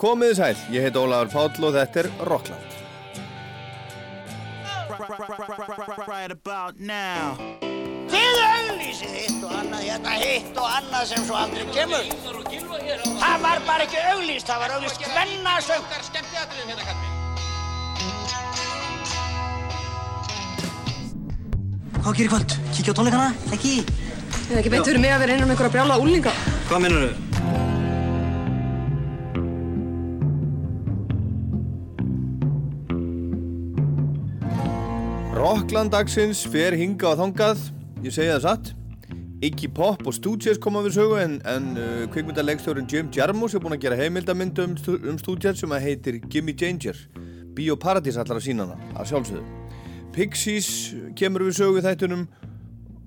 Komiði sæl, ég heit Ólafur Páll og þetta er Rockland. Þið auglýsið hitt og annað, hérna hitt og annað sem svo aldrei kemur. Það var bara ekki auglýst, það var auglýst hvennasöng. Hvað gerir kvöld? Kíkja á tónleikana? Ekki? Það er ekki beint fyrir mig að vera innan einhverja brjála úlinga. Hvað minnur þau? Rockland dagsins fer hinga á þongað, ég segi það satt. Iggy Pop og Stooges koma við sögu en, en uh, kvikmyndalegstjórin Jim Jarmus er búinn að gera heimildamynd um, um Stooges sem að heitir Gimme Danger. Bíóparadís allar að sína hana, að sjálfsögðu. Pixies kemur við sögu þættunum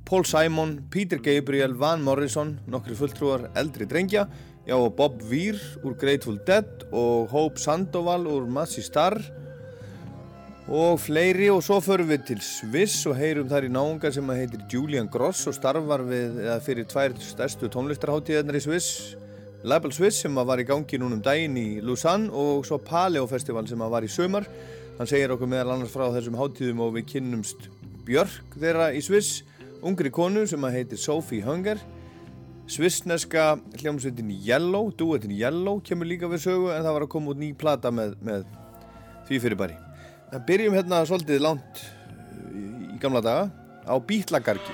Paul Simon, Peter Gabriel, Van Morrison, nokkri fulltrúar eldri drengja, já og Bob Weir úr Grateful Dead og Hope Sandoval úr Massey Starr og fleiri og svo förum við til Sviss og heyrum þar í náunga sem að heitir Julian Gross og starfar við, fyrir tvær stærstu tónlistarháttíðarnar í Sviss. Label Swiss sem að var í gangi núna um daginn í Lausanne og svo Paleo Festival sem að var í sömar hann segir okkur meðal annars frá þessum háttíðum og við kynnumst Björk þeirra í Sviss ungri konu sem að heitir Sophie Hunger. Svissneska hljómsveitin Yellow, duetin Yellow kemur líka við sögu en það var að koma út ný plata með, með því fyrirbæri En byrjum hérna svolítið langt uh, í gamla daga á Bítlagarki.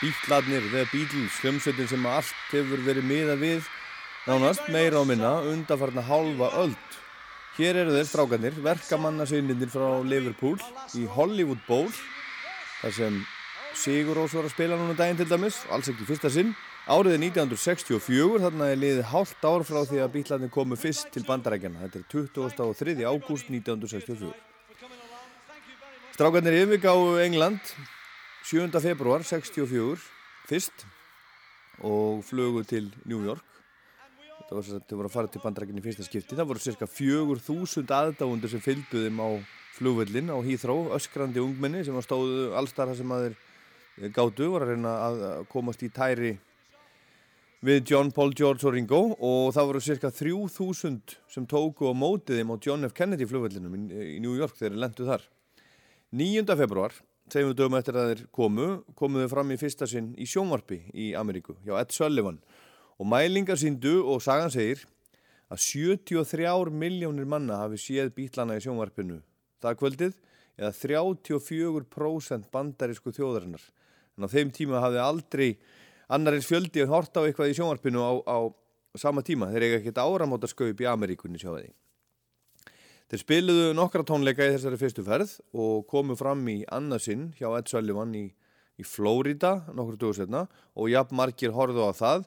bítlarnir, The Beatles, hljómsveitin sem allt hefur verið miða við, nánast meira á minna, undanfarna hálfa öld. Hér eru þeir strákanir, verkamannasynnindir frá Liverpool í Hollywood Bowl, þar sem Sigur Rós var að spila núna daginn til dæmis, alls ekki fyrsta sinn. Árið er 1964, þarna er liðið hálft ár frá því að bítlarnir komu fyrst til bandarækjana. Þetta er 23. ágúst 1964. Strákarnir yfirgáðu England 7. februar 64 fyrst og flugu til New York þetta var þau voru að fara til bandrækjunni í fyrsta skipti það voru cirka 4.000 aðdáundur sem fylgdu þeim á flugvöllin á Heathrow, öskrandi ungmenni sem stóðu allstar það sem að þeir gátu voru að reyna að komast í tæri við John, Paul, George og Ringo og það voru cirka 3.000 sem tóku á mótið þeim á John F. Kennedy flugvöllinum í New York þegar þeir lendu þar 9. februar, við dögum eftir að þeir komu, komuðu fram í fyrsta sinn í sjónvarpi í Ameríku, hjá Ed Sullivan og mælingar síndu og sagan segir að 73 miljónir manna hafi séð bítlana í sjónvarpinu það kvöldið eða 34% bandarísku þjóðarinnar. En á þeim tíma hafði aldrei annarins fjöldi hort á eitthvað í sjónvarpinu á, á sama tíma. Þeir eiga ekkert áramótaskaupp í Ameríkunni sjáði. Þeir spiluðu nokkra tónleika í þessari fyrstu ferð og komu fram í annarsinn hjá Ed Sullivan í, í Flórida nokkur dögur setna og jafn margir horðu á það.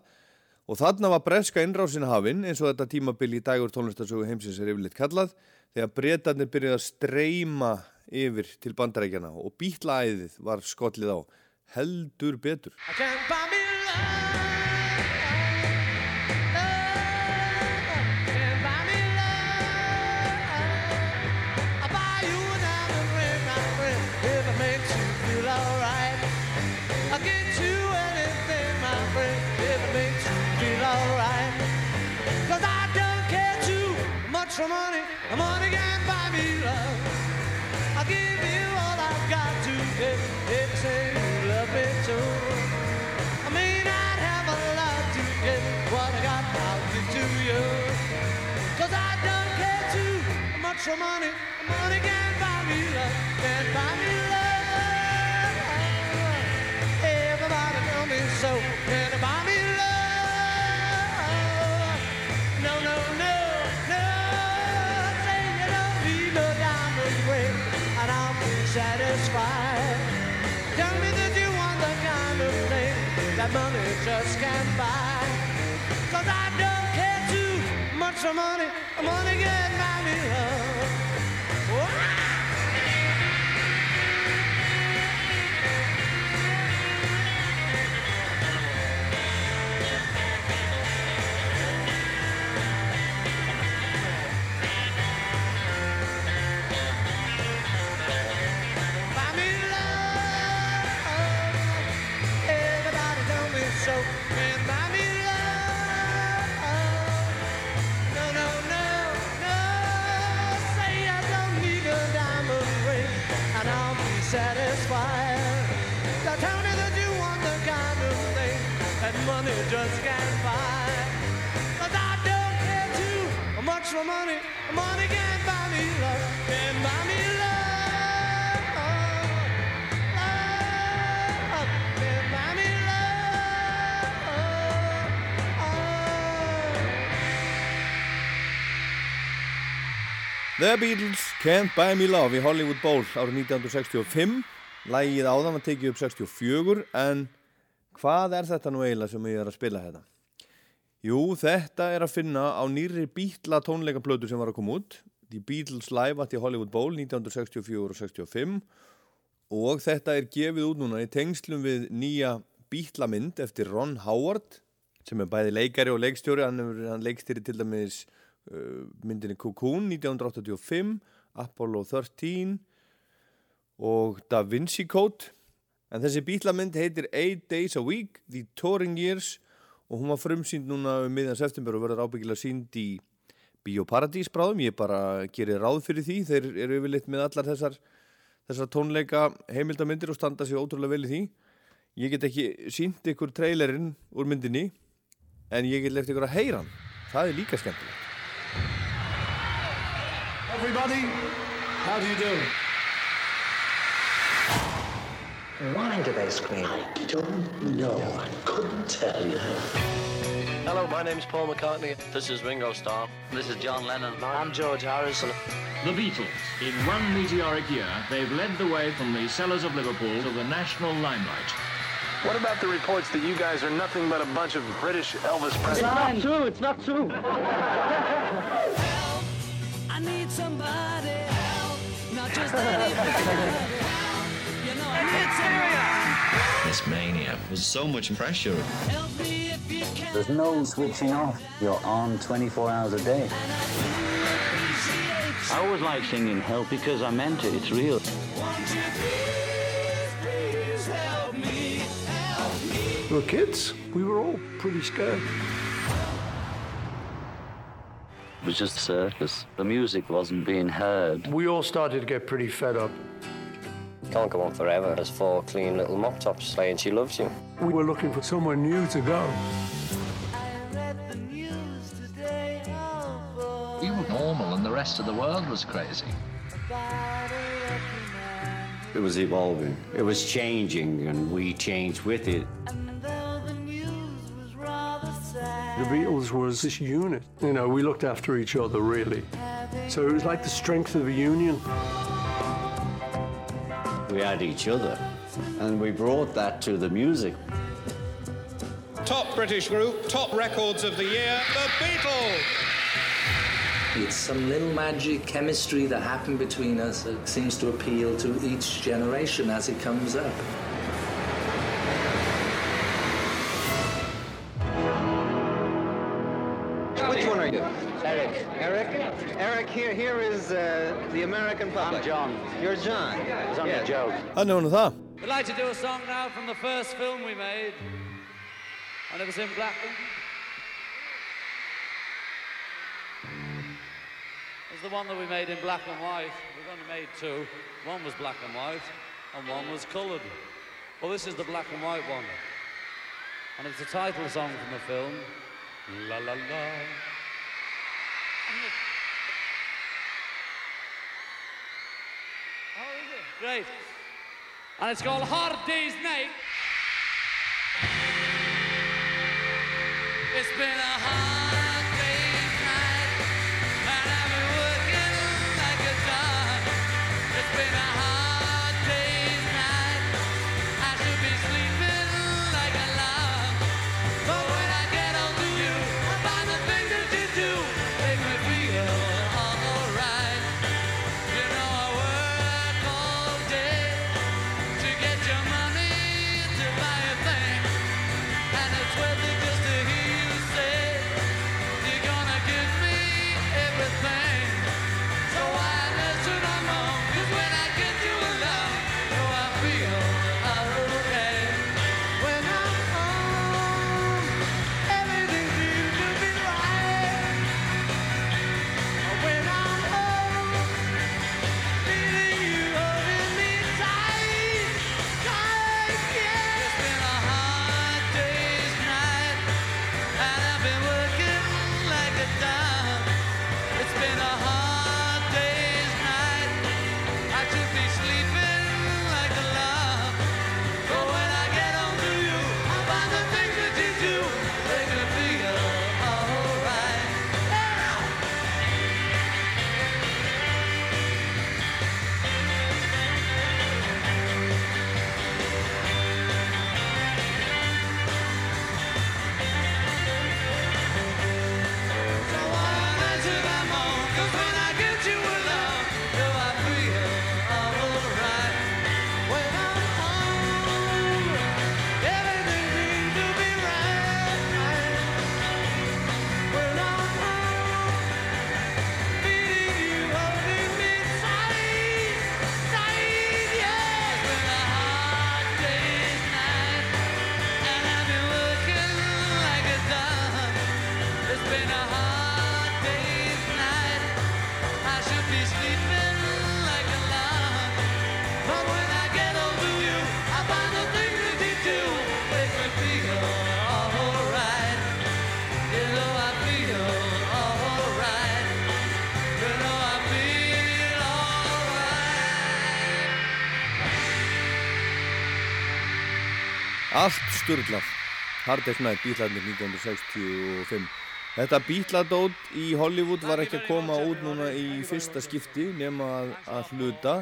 Og þarna var breska innrásin hafinn eins og þetta tímabil í dagur tónlistarsögu heimsins er yfirleitt kallað þegar breytarnir byrjuði að streyma yfir til bandarækjana og bítlaæðið var skollið á. Heldur betur. for for money, money can't buy me love, can't buy me love. Everybody tell me so, can't buy me love. No, no, no. no. Say you don't need no diamond ring, and I'll be satisfied. Tell me that you want the kind of thing that money just can't buy. Cause I don't care too much for money. Money can't buy me love. The Beatles Can't Buy Me Love í Hollywood Bowl árið 1965 Lægið áðan var tekið upp 64 en hvað er þetta nú eiginlega sem ég er að spila hérna? Jú, þetta er að finna á nýri Beatla tónleikaplötu sem var að koma út. The Beatles Live at the Hollywood Bowl 1964 og 65 og þetta er gefið út núna í tengslum við nýja Beatla mynd eftir Ron Howard sem er bæði leikari og leikstjóri. Hann, hann leikstýri til dæmis myndinni Cocoon 1985 Apollo 13 og Da Vinci Code. En þessi bítlamynd heitir Eight Days a Week The Touring Years og hún var frumsýnd núna um miðjan september og verður ábyggilega sínd í Bíóparadís bráðum, ég bara gerir ráð fyrir því, þeir eru yfirleitt með allar þessar, þessar tónleika heimildamindir og standa sér ótrúlega vel í því. Ég get ekki sínt ykkur trailerinn úr myndinni en ég get lefði ykkur að heyra hann. Það er líka skemmtilegt Everybody, how do you do? Why do they scream? I don't know. I couldn't tell you. Hello, my name's Paul McCartney. This is Ringo Starr. This is John Lennon. I'm George Harrison. The Beatles. In one meteoric year, they've led the way from the cellars of Liverpool to the national limelight. What about the reports that you guys are nothing but a bunch of British Elvis Presley? It's not true. It's not true. Help! I need somebody help, not just anybody. You know I'm not. This mania was so much pressure. Help me if you can. There's no switching off. You're on 24 hours a day. I always like singing Help because I meant it. It's real. Won't you please, please help me, help me. We were kids. We were all pretty scared. It was just a circus. The music wasn't being heard. We all started to get pretty fed up. Can't go on forever as four clean little mop tops saying she loves you. We were looking for somewhere new to go. I read the news today. Oh, rest of the world was crazy. It was evolving. It was changing, and we changed with it. The Beatles was this unit. You know, we looked after each other, really. So it was like the strength of a union. We had each other, and we brought that to the music. Top British group, top records of the year, The Beatles! It's some little magic chemistry that happened between us that seems to appeal to each generation as it comes up. Eric. Eric? Eric, here, here is uh, the American public. I'm John. You're John. It's on Yes. the joke. Þannig var nú það. We'd like to do a song now from the first film we made. And it was in black. It was the one that we made in black and white. We've only made two. One was black and white, and one was coloured. Well, this is the black and white one. And it's the title song from the film. La la la. Great. And it's called Hard Day's Night. It's been a hard Allt sturglað. Hard Day's Night, bítlarnir 1965. Þetta bítladót í Hollywood var ekki að koma út núna í fyrsta skipti nema að, að hluta.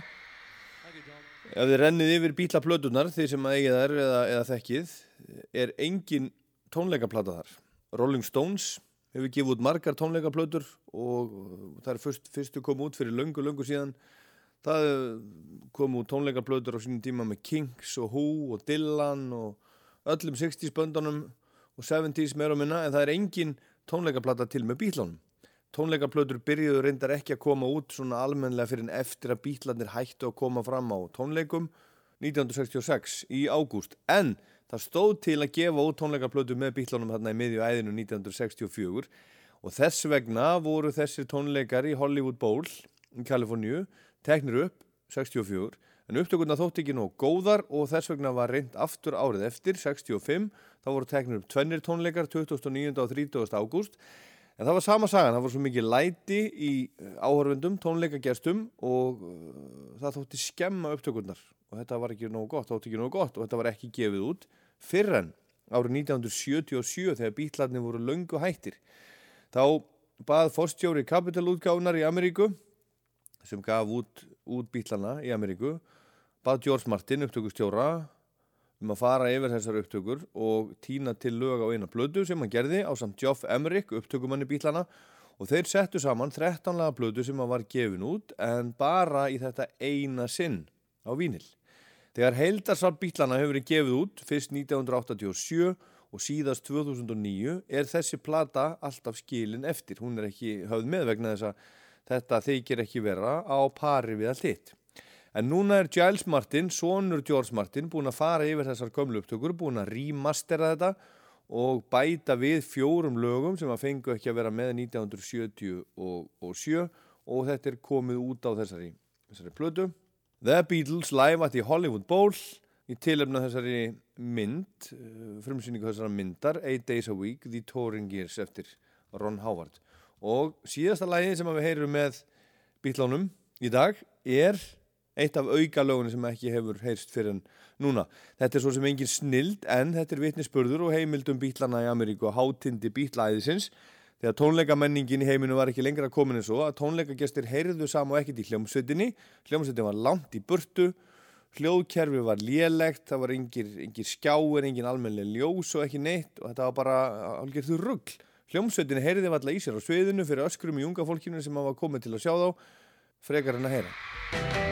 Ef þið rennið yfir bítlaplötunar, þeir sem að eigið þær eða, eða þekkið, er engin tónleikaplata þar. Rolling Stones hefur gefið út margar tónleikaplötur og það er fyrst, fyrstu kom út fyrir löngu, löngu síðan. Það kom út tónleikaplötur á sínum tíma með Kinks og Who og Dylan og öllum 60s böndunum og 70s meira og minna en það er engin tónleikaplata til með bítlunum. Tónleikaplötur byrjuðu reyndar ekki að koma út svona almennilega fyrir en eftir að bítlarnir hættu að koma fram á tónleikum 1966 í ágúst en það stóð til að gefa út tónleikaplötu með bítlunum þarna í miðju æðinu 1964 og þess vegna voru þessir tónleikar í Hollywood Bowl í Kaliforníu teknir upp 64 en upptökurna þótt ekki nóg góðar og þess vegna var reynd aftur árið eftir 65 þá voru teknir upp tvennir tónleikar 29. og 30. ágúst En það var sama sagan, það var svo mikið læti í eh, áhörfundum, tónleikagestum og uh, það þótti skemma upptökurnar og þetta var ekki nógu gott, þótti ekki nógu gott og þetta var ekki gefið út fyrr en árið 1977 þegar bítlarnir voru löngu hættir. Þá bað fórstjóri kapitalútgáfnar í Ameríku sem gaf út, út bítlarna í Ameríku, bað George Martin upptökustjóra um að fara yfir þessar upptökur og týna til lög á eina blödu sem hann gerði á samt Geoff Emerick, upptökumanni bílana og þeir settu saman 13 laga blödu sem hann var gefin út en bara í þetta eina sinn á vínil. Þegar heildarsal bílana hefur verið gefið út fyrst 1987 og síðast 2009 er þessi plata alltaf skilin eftir. Hún er ekki höfð með vegna þess að þetta þykir ekki vera á pari við allt hitt. En núna er Giles Martin, sonur George Martin, búin að fara yfir þessar gömlu upptökur, búin að remastera þetta og bæta við fjórum lögum sem að fengu ekki að vera með 1977 og þetta er komið út á þessari, þessari plötu. The Beatles live at the Hollywood Bowl í tilöfna þessari mynd, eh, frumsýningu þessara myndar, Eight Days a Week, The Touring Years eftir Ron Howard. Og síðasta lægi sem við heyrum með Beatlánum í dag er eitt af auka lögunni sem ekki hefur heyrst fyrir en núna. Þetta er svo sem engin snild en þetta er vitnisspörður og heimildum bítlana í Ameríku og hátindi bítlæðisins þegar tónleikamenningin í heiminu var ekki lengra komin eins og að tónleikagestir heyrðu saman og ekkert í hljómsveitinni. Hljómsveitin var langt í burtu, hljóðkerfi var lélegt, það var engir, engir skjáir, engin almennileg ljós og ekki neitt og þetta var bara algjörðu ruggl. Hljómsveitin heyrði var alltaf í sér á sviðinu fyrir öskrum í unga fólkinu sem hafa komið til að sjá þá frekar en að heyra.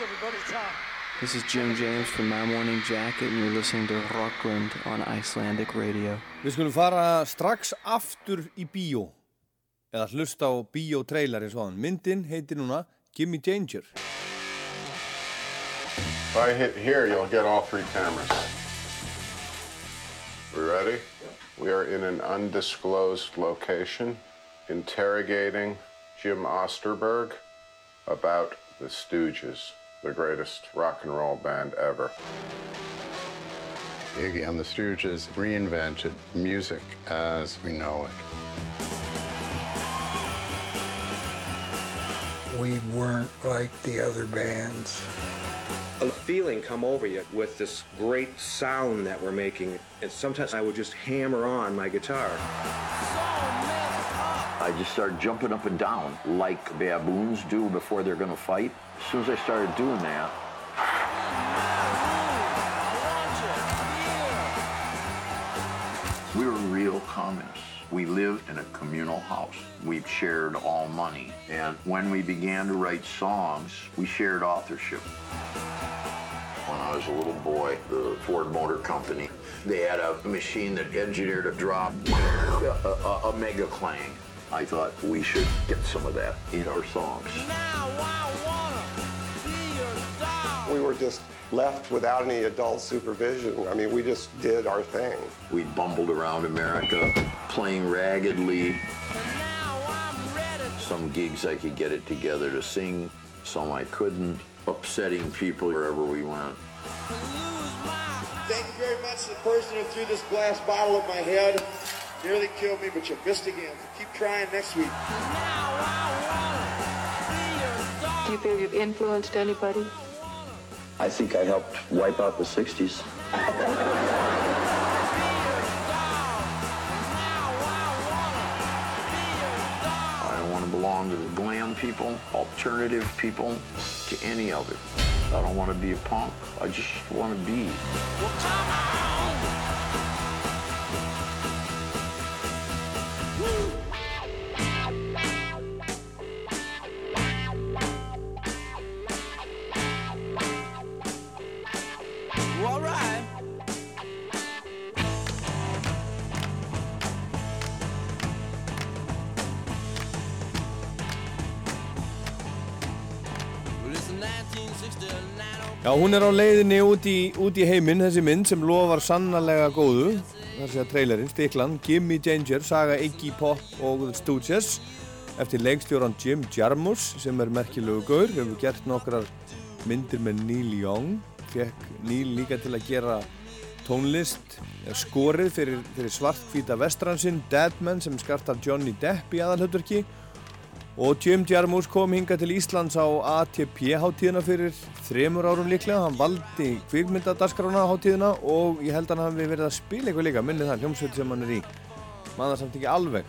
You very much, everybody. Tom. This is Jim James from My Morning Jacket and you're listening to Rockland on Icelandic Radio. Við skulum fara strax aftur í bíó eða hlusta á bíótrailer eins og hann. Myndin heitir núna Gimme Danger. If I hit here, you'll get all three cameras. We ready? We are in an undisclosed location interrogating Jim Osterberg about the Stooges, the greatest rock and roll band ever. Iggy and the Stooges reinvented music as we know it. We weren't like the other bands. a feeling come over you with this great sound that we're making. And sometimes I would just hammer on my guitar. I just start jumping up and down like baboons do before they're going to fight. As soon as I started doing that, we were real communists. We lived in a communal house. We shared all money. And when we began to write songs, we shared authorship. When I was a little boy, the Ford Motor Company, they had a machine that engineered a drop, a, a, a mega clang. I thought we should get some of that in our songs. We were just left without any adult supervision. I mean, we just did our thing. We bumbled around America, playing raggedly. Some gigs I could get it together to sing, some I couldn't, upsetting people wherever we went. Thank you very much to the person who threw this glass bottle at my head. Nearly killed me, but you missed again. Keep trying next week. Do you feel you've influenced anybody? I think I helped wipe out the 60s. I don't want to belong to the glam people, alternative people, to any of it. I don't want to be a punk. I just want to be. Já, hún er á leiðinni út í, út í heiminn, þessi mynd sem lofar sannarlega góðu. Sé að trailerinn, Stiklan, Gimme Danger, saga Iggy Pop og The Stooges. Eftir leikstjóran Jim Jarmus sem er merkilegu gaur, hefur gert nokkrar myndir með Neil Young, fekk Neil líka til að gera tónlist, skorið fyrir, fyrir svartkvíta vestransinn Deadman sem skartar Johnny Depp í aðalhutverki og Jim Jarmus kom hinga til Íslands á ATP hátíðina fyrir þremur árum líklega, hann valdi kvikmyndadaskrána hátíðina og ég held að hann hafi verið að spila eitthvað líka, minnið það hljómsveit sem hann er í. Maður samt ekki alveg.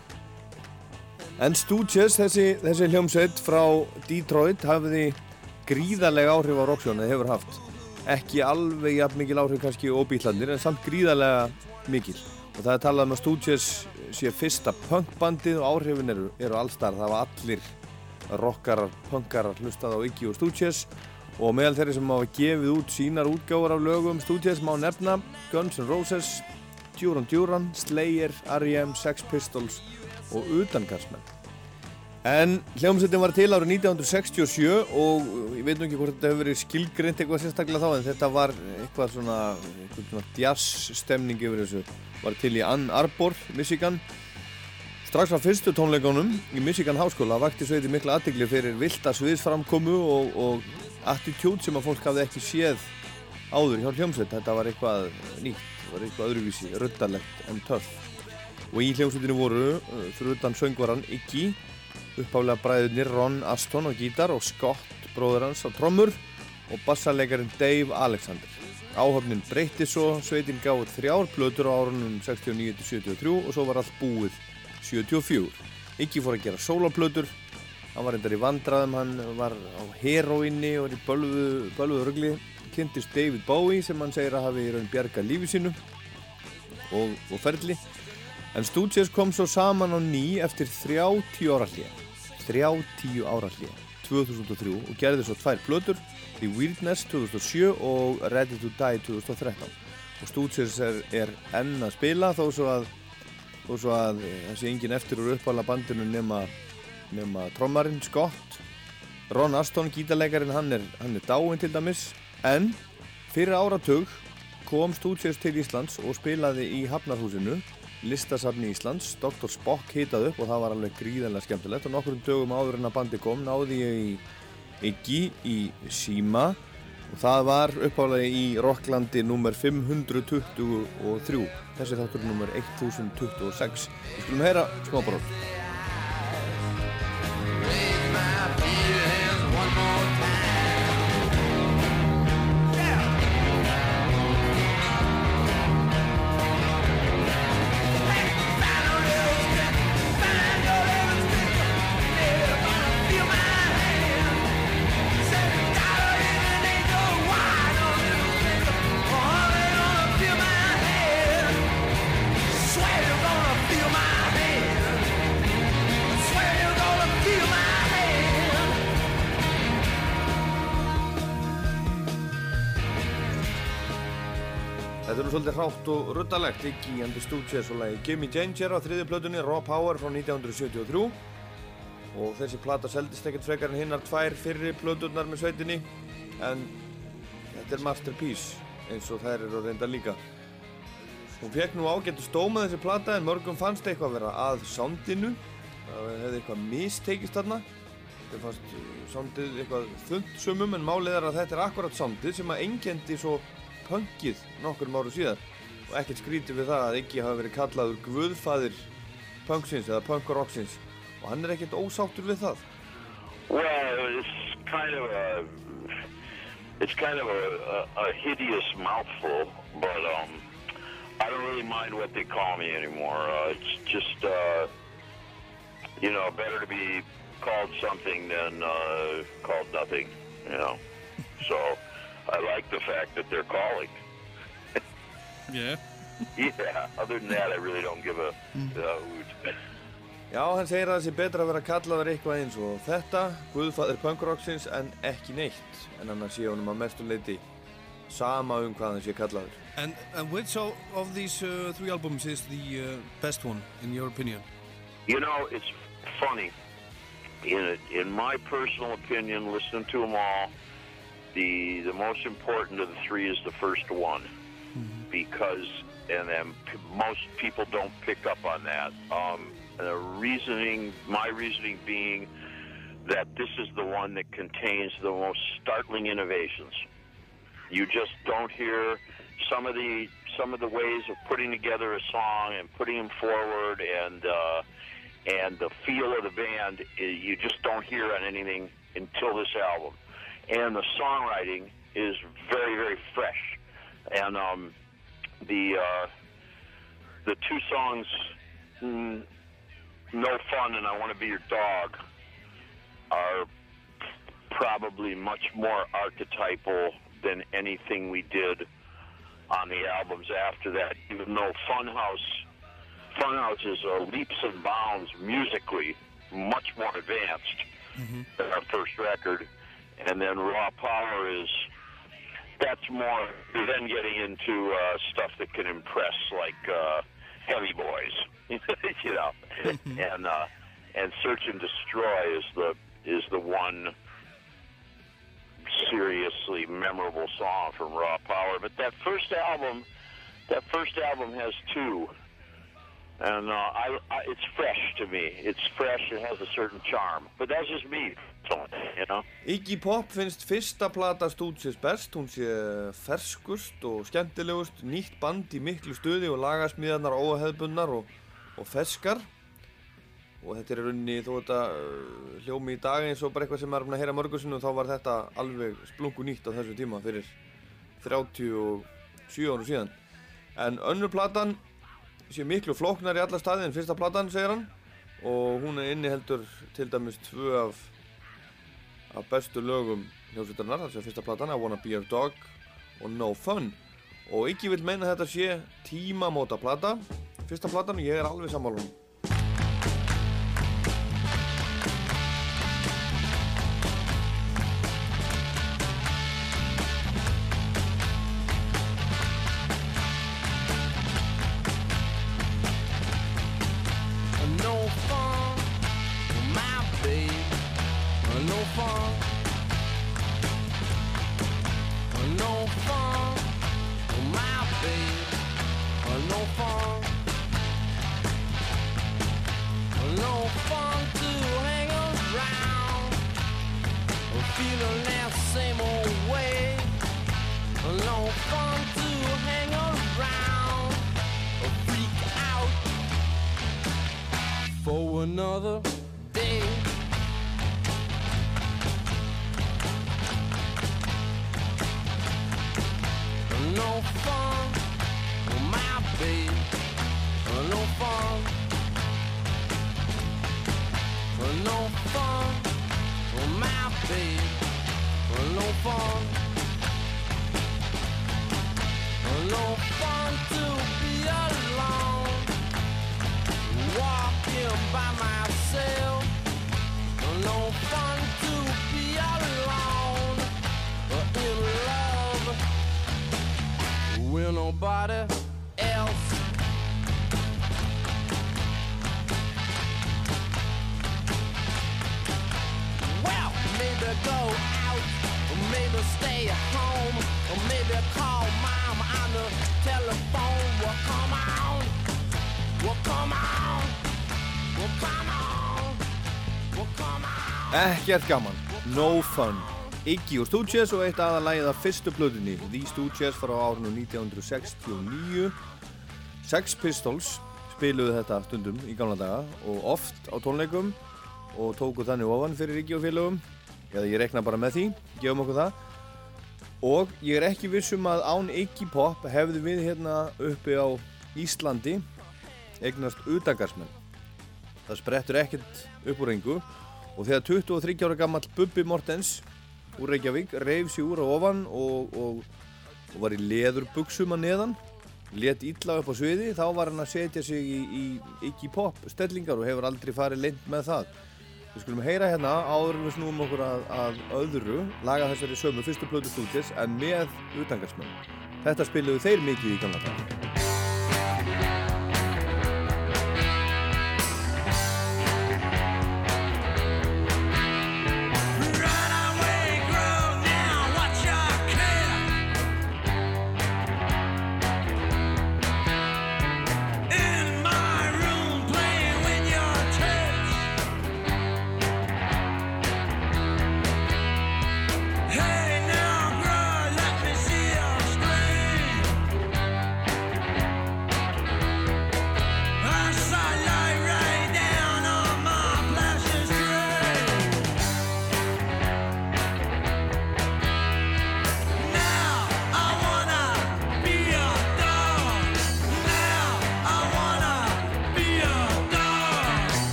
En Stooges, þessi, þessi hljómsveit frá Detroit hafði gríðarlega áhrif á rocksjónu hefur haft. Ekki alveg jafn mikil áhrif kannski og bítlandir en samt gríðarlega mikil og það er talað um að Stooges sé fyrsta punkbandið og áhrifin eru, eru allstar það var allir rockarar, punkarar hlustað á Iggy og Stooges og meðal þeirri sem hafa gefið út sínar útgáfar af lögum Stooges má nefna Guns N' Roses, Duran Duran, Slayer, R.E.M., Sex Pistols og Utangarsmenn En hljómsveitin var til árið 1967 og ég veit nú ekki hvort þetta hefur verið skilgrind eitthvað sérstaklega þá en þetta var eitthvað svona, svona jazz stemning yfir þessu. Var til í Ann Arbor, Michigan. Strax á fyrstu tónleikunum í Michigan Háskóla vakti sveiti mikla aðdegli fyrir vilda sviðsframkomu og, og attitút sem að fólk hafði ekki séð áður hjá hljómsveit. Þetta var eitthvað nýtt, var eitthvað öðruvísi, röddalegt en töff. Og í hljómsveitinu voru, fyrir utan söngvaran Iggy, uppálega bræðurnir Ron Aston á gítar og Scott bróður hans á trommur og bassarleikarinn Dave Alexander. Áhöfnin breytti svo, sveitin gáði þrjár plötur á árunum 69-73 og svo var allt búið 74. Iggy fór að gera soloplötur, hann var reyndar í vandraðum, hann var á heroinni og var í bölvuðu bölvu rugli. Kynntist David Bowie sem hann segir að hafi í raun bjarga lífi sínu og, og ferli. En Stooges kom svo saman á ný eftir 30 ára hlýja. 30 ára hlýja, 2003 og gerði svo tvær plötur The Weirdness 2007 og Ready to Die 2013 og Stooges er, er enn að spila þó svo að þó svo að það sé engin eftir úr uppála bandinu nema, nema trommarinn Scott. Ron Aston, gítarleikarin, hann er, er dáinn til dæmis. En fyrir áratug kom Stooges til Íslands og spilaði í Hafnarhúsinu listasafni Íslands, Dr. Spock hitað upp og það var alveg gríðarlega skemmtilegt og nokkur dögum áður en að bandi kom náði ég í Iggy í Sima og það var uppálega í Rocklandi nummer 523 þessi þáttur nummer 1026 við skulum heyra smá hrátt og ruddalegt Iggy and the Stooges og lagi Gimme Danger á þriðju plötunni Raw Power frá 1973 og þessi plata seldist ekkert frekar en hinnar tvær fyrri plöturnar með sveitinni en þetta er masterpiece eins og þær eru reynda líka. Hún fekk nú ágættu stóma þessi plata en mörgum fannst eitthvað að vera að soundinu. Það hefði eitthvað mistekist þarna. Það fannst soundið eitthvað þund sumum en málið er að þetta er akkurat soundið sem að engendi svo punkið nokkur áru síðar og ekkert skrítið við það að hafa verið kallaður guðfæðir punksins eða og hann er ekkert ósáttur við það Well, it's kind of a it's kind of a, a, a hideous mouthful, but um, I don't really mind what they call me anymore. Uh, it's just uh, you know better to be called something than uh, called nothing. You know, so I like the fact that they're calling. Yeah. Yeah. Other than that, I really don't give a, a hoot. Já, hann segir að það sé betra að vera kallaður eitthvað eins og þetta, Guðfaður punkrocksins en ekki neitt en hann sé honum að mestum leiti sama um hvað hann sé kallaður And, and which of, of these uh, three albums is the uh, best one, in your opinion? You know, it's funny. In in my personal opinion, listening to them all, the the most important of the three is the first one, because and then most people don't pick up on that. Um, the reasoning, my reasoning being that this is the one that contains the most startling innovations. You just don't hear some of the some of the ways of putting together a song and putting them forward and uh, and the feel of the band you just don't hear on anything until this album and the songwriting is very very fresh and um, the uh, the two songs mm, no fun and i want to be your dog are probably much more archetypal than anything we did on the albums after that even though funhouse Funhouse is uh, leaps and bounds musically, much more advanced than our first record. And then Raw Power is, that's more, you're then getting into uh, stuff that can impress like uh, Heavy Boys, you know. and uh, and Search and Destroy is the is the one seriously memorable song from Raw Power. But that first album, that first album has two. And uh, I, I, it's fresh to me. It's fresh. It has a certain charm. But that's just me, you know. Iggy Pop finnst fyrsta plata Stooges best, hún sé ferskust og skemmtilegust, nýtt band í miklu stuði og lagasmíðarnar óheðbunnar og, og ferskar. Og þetta er rauninni þó þetta uh, hljómi í dag eins og bara eitthvað sem er að heyra mörgursinu þá var þetta alveg splungu nýtt á þessu tíma fyrir 37 áru síðan. En önnur platan sé miklu flóknar í alla staði en fyrsta platan segir hann. Og hún er inniheldur til dæmis tvö af af bestu lögum hljómsveitarinnar, þess að fyrsta platan I Wanna Be Your Dog og No Fun. Og ekki vil meina þetta sé tímamóta plata fyrsta platan og ég er alveg sammála Ekkert gaman, no fun. Iggy og Stooges og eitt aðalægið af fyrstu blöðunni The Stooges frá árinu 1969 Sex Pistols spiluðu þetta stundum í gamla daga og oft á tónleikum og tóku þannig ofan fyrir Iggy og félögum. Eða ég rekna bara með því, gefum okkur það. Og ég er ekki vissum að án Iggy Pop hefðu við hérna uppi á Íslandi eignast utangarsmenn það sprettur ekkert upp úr engu og þegar 23 ára gammal Bubbi Mortens úr Reykjavík reyf sér úr á ofan og, og, og var í leðurbuksum að neðan let illa upp á sviði þá var hann að setja sig í, í Iggy Pop stellingar og hefur aldrei farið leint með það. Við skulum heyra hérna áður við snúum okkur að, að öðru laga þessari sömu fyrstu plötu stúdis en með utangarsmenn þetta spiluðu þeir mikið í gamla dag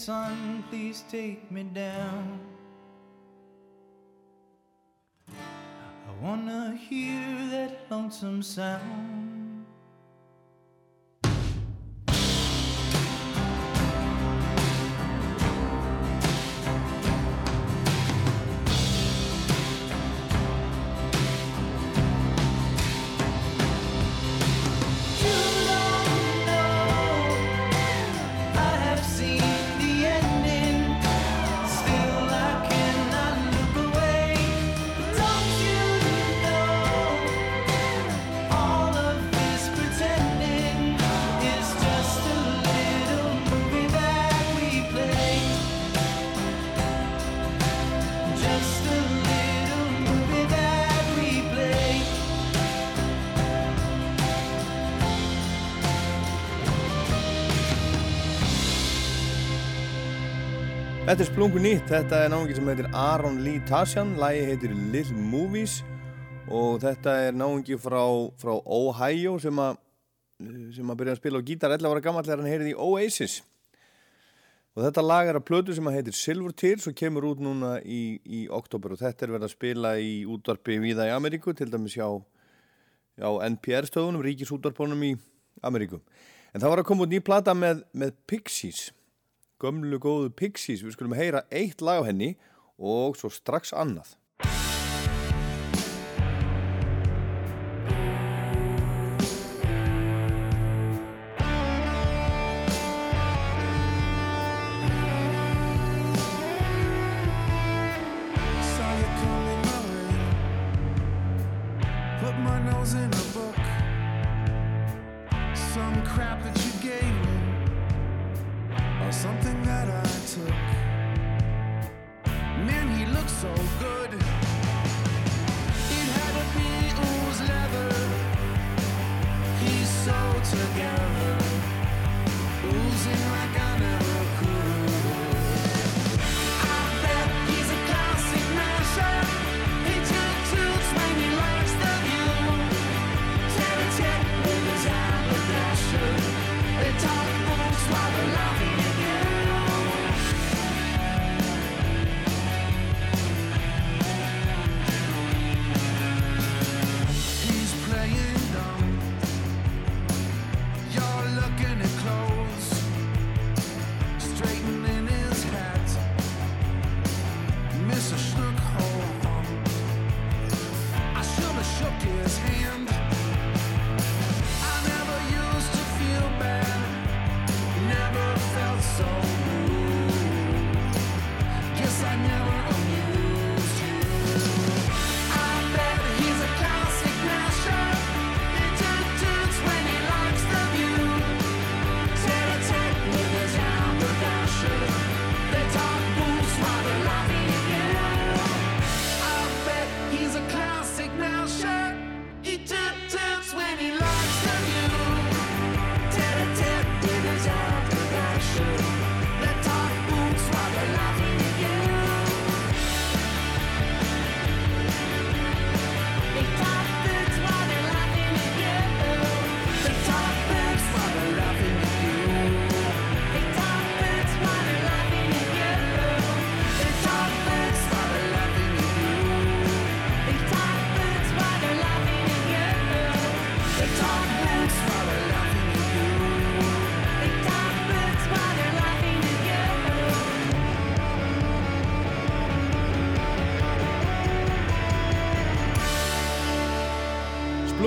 sun, please take me down. I wanna hear that lonesome sound. Þetta er splungu nýtt, þetta er náungi sem heitir Aron Lee Tasjan, lægi heitir Little Movies og þetta er náungi frá, frá Ohio sem að sem að byrja að spila á gítar 11 ára gammal þegar hann heyrði í Oasis. Og þetta lag er að plötu sem að heitir Silver Tears og kemur út núna í, í oktober og þetta er verið að spila í útvarpi viða í Ameríku, til dæmis hjá, hjá NPR stöðunum, ríkisútvarpunum í Ameríku. En það var að koma út ný plata með, með Pixies gömlu góðu Pixies. Við skulum heyra eitt lag á henni og svo strax annað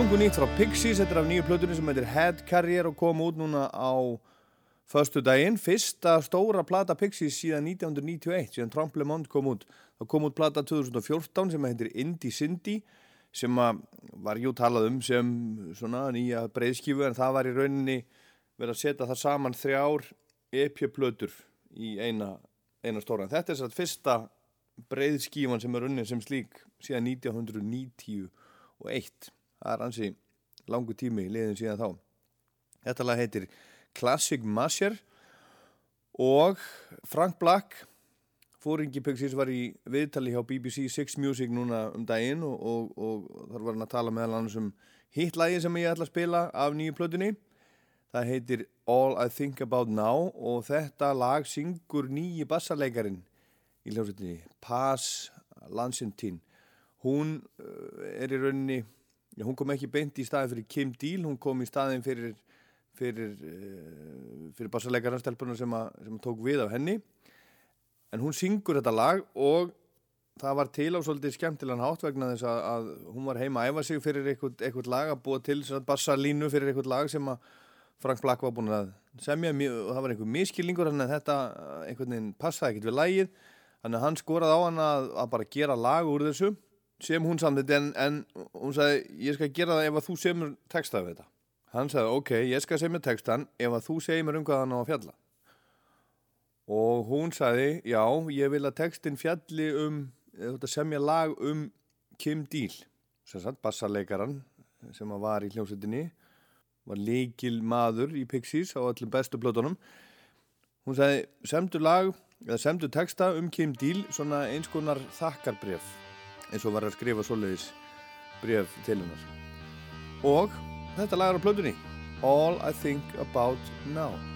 Splungu nýtt frá Pixies, þetta er af nýju plötunni sem heitir Head Carrier og kom út núna á förstu daginn. Fyrsta stóra plata Pixies síðan 1991, síðan Trump Le Monde kom út. Það kom út plata 2014 sem heitir Indie Cindy sem var jú talað um sem svona nýja breyðskifu en það var í rauninni verið að setja það saman þrjár EP-plötur í eina, eina stóra. Þetta er satt fyrsta breyðskífan sem er unni sem slík síðan 1991 það er ansi langu tími liðin síðan þá þetta lag heitir Classic Masher og Frank Black fóringi Pixies var í viðtali hjá BBC Six Music núna um daginn og, og, og þar var hann að tala meðal annars um hittlægi sem ég ætla að spila af nýju plötunni Það heitir All I Think About Now og þetta lag syngur nýji bassarleikarin í hljómsveitinni, Paz Lansentín. Hún uh, er í rauninni, hún kom ekki beint í staðin fyrir Kim Deal, hún kom í staðin fyrir, fyrir, uh, fyrir bassarleikaranstelpuna sem, sem tók við af henni. En hún syngur þetta lag og það var til á svolítið skemmtilegan hátt vegna þess að, að hún var heima að æfa sig fyrir eitthvað, lag að búa til bassarlínu fyrir eitthvað lag sem að Frank Black var búin að semja. Og það var einhver miskilningur þannig að þetta uh, einhvern veginn passaði ekkert við lagið. Þannig að hann skoraði á hann að, að bara gera lag úr þessu sem hún samþitt en, en hún sagði ég skal gera það ef að þú semur texta við þetta. Hann sagði ok, ég skal semja textan ef að þú segir mér um hvað hann á að fjalla. Og hún sagði já, ég vil að textin fjalli um semja lag um Kim Deal. Bassarleikaran sem var í hljómsveitinni var leikil maður í Pixies á öllum bestu blötunum hún sagði, semdu lag eða semdu texta um Kim Deal svona eins konar þakkarbref eins og var að skrifa svoleiðis bref til hennar. Og þetta lag er á blötunni All I Think About Now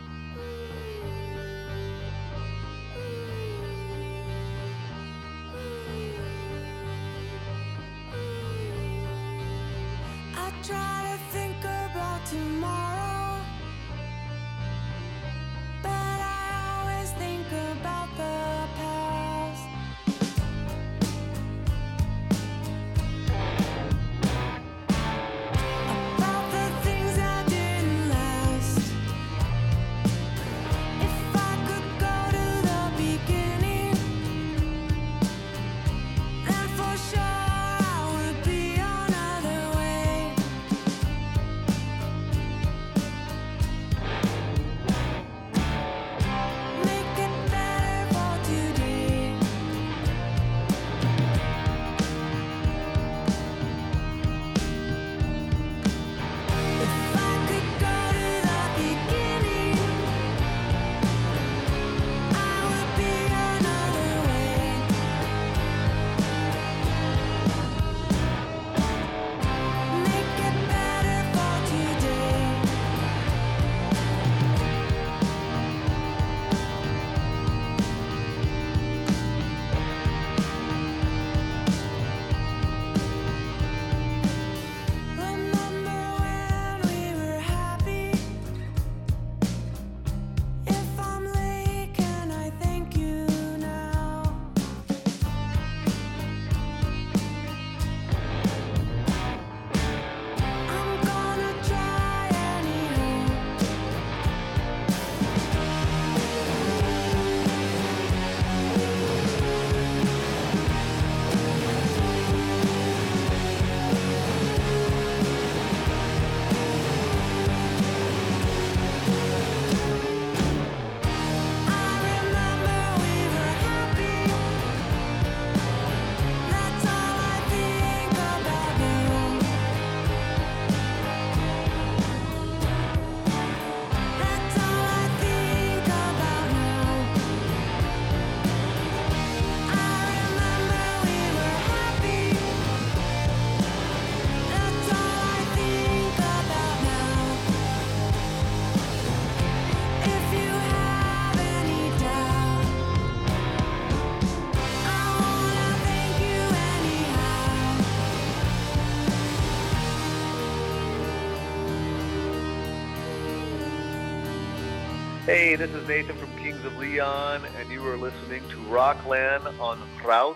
Hey, this is Nathan from Kings of Leon, and you are listening to Rockland on Rouse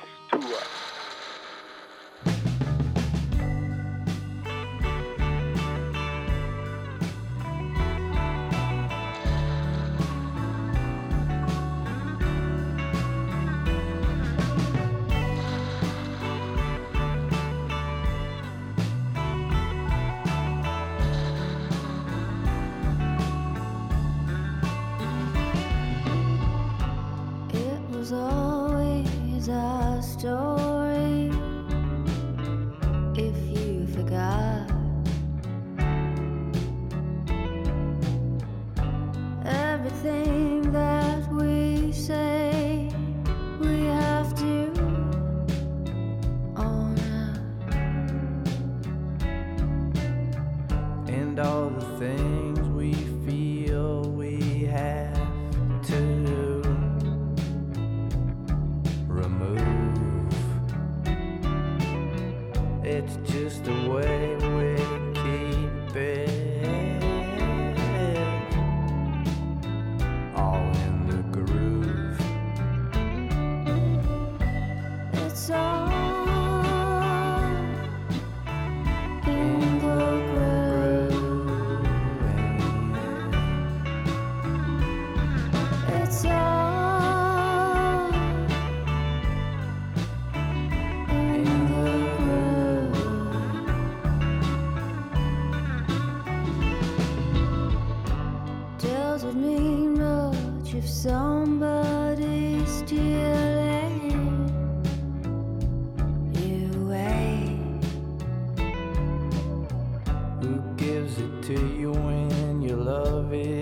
to you when your love is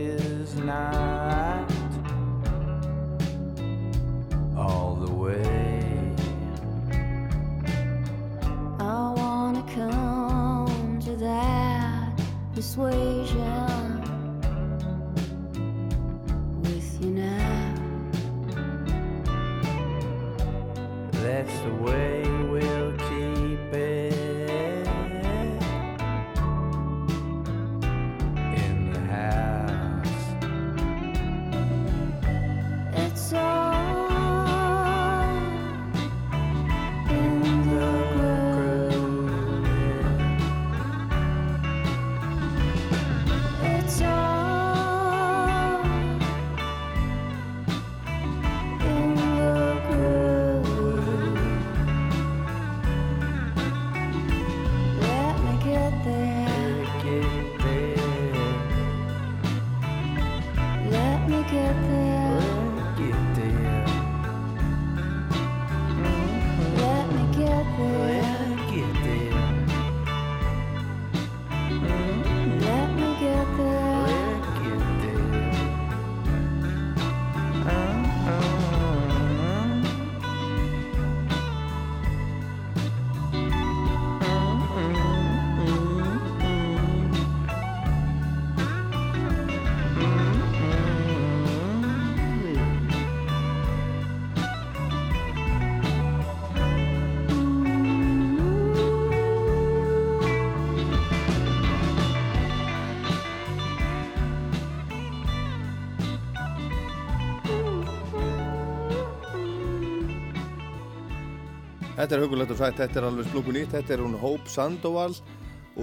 Þetta er hugulegt og sætt, þetta er alveg splungun nýtt, þetta er hún Hope Sandoval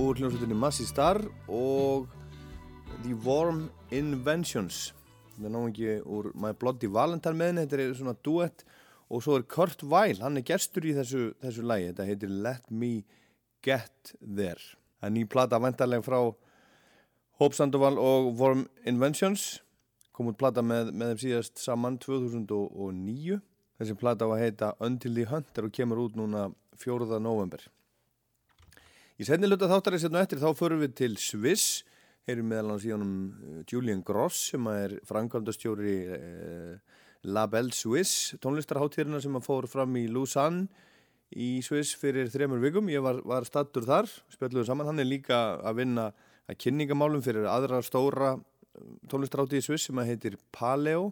úr hljómsveitinni Massey Star og The Warm Inventions. Þetta er náðungi úr My Bloody Valentine með henni, þetta er svona duett og svo er Kurt Weill, hann er gestur í þessu, þessu lægi, þetta heitir Let Me Get There. Það er ný plata vantarlega frá Hope Sandoval og Warm Inventions, kom út plata með, með þeim síðast saman 2009. Þessi plata á að heita Until the Hunter og kemur út núna 4. november. Í setni luta þáttarins hérna eftir þá förum við til Sviss, heyrum meðal hans í honum eh, Julian Gross sem er framkvæmdastjóri eh, La Belle Suisse, tónlistarháttíðina sem að fór fram í Lausanne í Sviss fyrir þremur vikum. Ég var, var stattur þar, spjalluðu saman. Hann er líka að vinna að kynningamálum fyrir aðra stóra tónlistarháttíð í Sviss sem að heitir Paleo.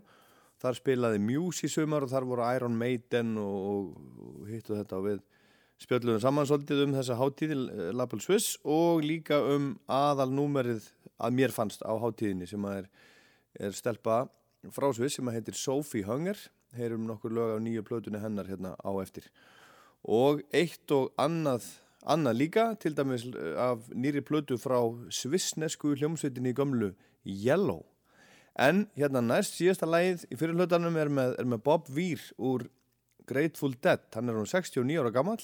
Þar spilaði Muse í sumar og þar voru Iron Maiden og, og, hittu þetta og við. Spjöldluðum saman svolítið um þessa háttíði Label Swiss og líka um aðalnúmerið að mér fannst á háttíðinni sem er, er stelpa frá Swiss sem heitir Sophie Hunger. Heyrum nokkur lög á nýju plötunni hennar hérna á eftir. Og eitt og annað annað líka til dæmis af nýri plötu frá svissnesku hljómsveitinni í gömlu Yellow En hérna næst síðasta lagið í fyrir hlutanum er er með Bob Weir úr Grateful Dead. Hann er hún 69 ára gammal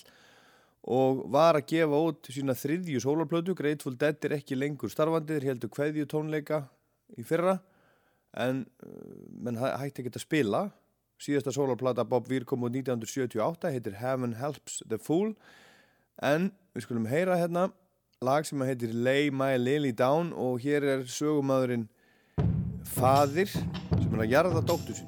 og var að gefa út sína þriðju sólarplötu. Grateful Dead er ekki lengur starfandi, þeir heldur kveðju tónleika í fyrra en menn hætti ekki að spila. Síðasta sólarplata Bob Weir kom út 1978, heitir Heaven Helps the Fool en við skulum heyra hérna lag sem heitir Lay My Lily Down og hér er sögumæðurinn Φάδης στην πλαγιάρα θα τούκτησε.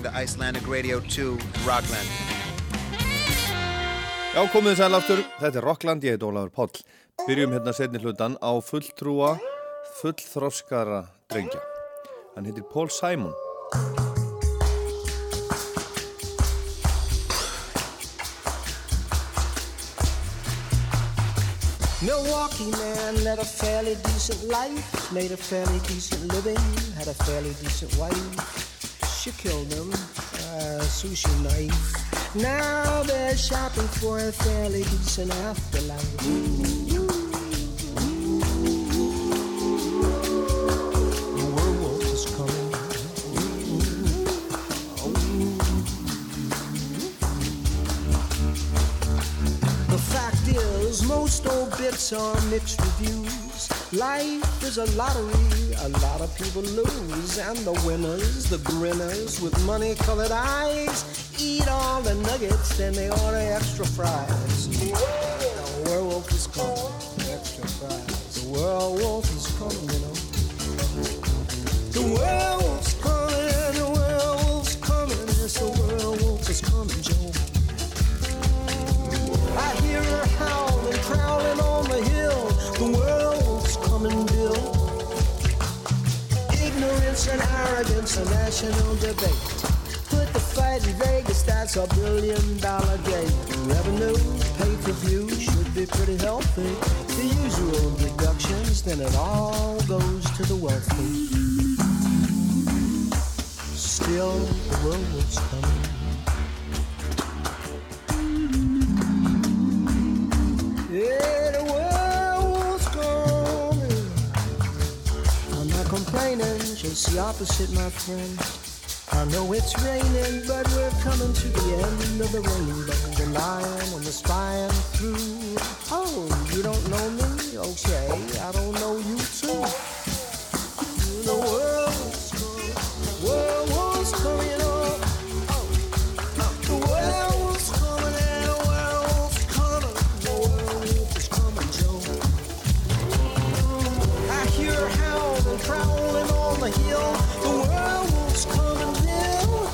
Listening to Icelandic Radio 2 Rockland. Já, komið þið sæl aftur. Þetta er Rockland, ég heit Ólafur Páll. Byrjum hérna setni hlutan á fulltrúa fullþroskara drengja. Hann heitir Paul Simon. Milwaukee man led a fairly decent life, made a fairly decent living, had a fairly decent wife. She killed him, a uh, sushi knife. Now they're shopping for a fairly decent afterlife. The werewolf is coming. The fact is, most obits are mixed reviews. Life is a lottery, a lot of people lose. And the winners, the grinners with money colored eyes, eat all the nuggets, and they order extra fries. The werewolf is coming, extra fries. The werewolf is coming, you know. The werewolf's coming, the werewolf's coming, yes, the werewolf is coming, Joe. I hear her howling, prowling on the hill. The werewolf's Ignorance and arrogance, a national debate. Put the fight in Vegas, that's a billion dollar game. Revenue, pay per view, should be pretty healthy. The usual deductions, then it all goes to the wealthy. Still, the werewolf's coming. Complaining, just the opposite, my friend. I know it's raining, but we're coming to the end of the rainbow. The lion and the spying through. Oh, you don't know me? Okay, I don't know you too. The werewolf's prowling on the hill. The werewolves come and bill.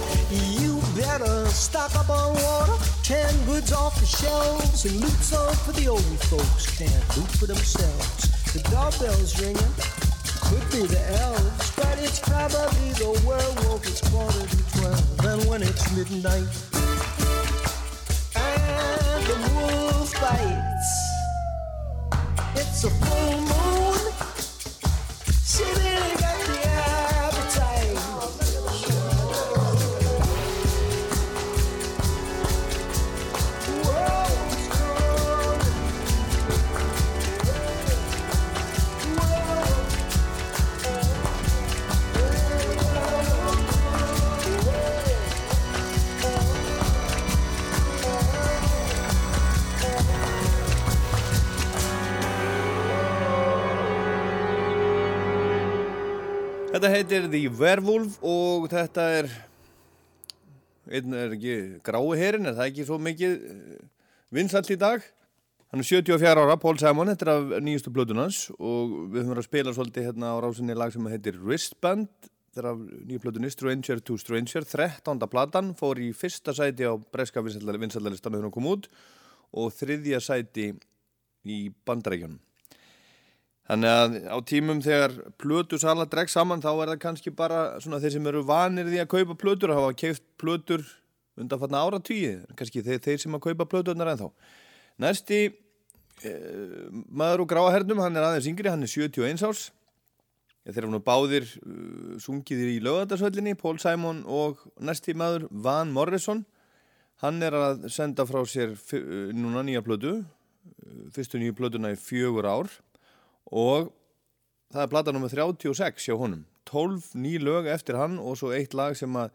You better stock up on water, canned goods off the shelves, and loot some for the old folks can't loot for themselves. The doorbell's ringing. Could be the elves, but it's probably the werewolf. It's quarter to twelve, and when it's midnight and the wolf bites, it's a full moon. Þetta heitir The Werewolf og þetta er einn er ekki grái herin, er það ekki svo mikið vinsall í dag hann er 74 ára, Paul Simon þetta er af nýjustu blöðunans og við höfum verið að spila svolítið hérna á rásinni lag sem heitir Wristband þetta er af nýju blöðunni Stranger to Stranger 13. platan, fór í fyrsta sæti á breska vinsallalistan þegar hún kom út og þriðja sæti í bandarækjunum Þannig að á tímum þegar plötu sala dregg saman þá er það kannski bara svona þeir sem eru vanir því að kaupa plötur og hafa keift plötur undan fatna ára tíu, kannski þeir, þeir sem að kaupa plötunar ennþá. Næsti eh, maður úr gráahernum, hann er aðeins yngri, hann er 71 árs. Þeir eru nú báðir uh, sungiðir í lögadagsvöllinni, Paul Simon og næsti maður Van Morrison. Hann er að senda frá sér uh, núna nýja plötu, uh, fyrstu nýju plötuna í fjögur ár og það er plata nr. 36 hjá honum 12 ný lög eftir hann og svo eitt lag sem að,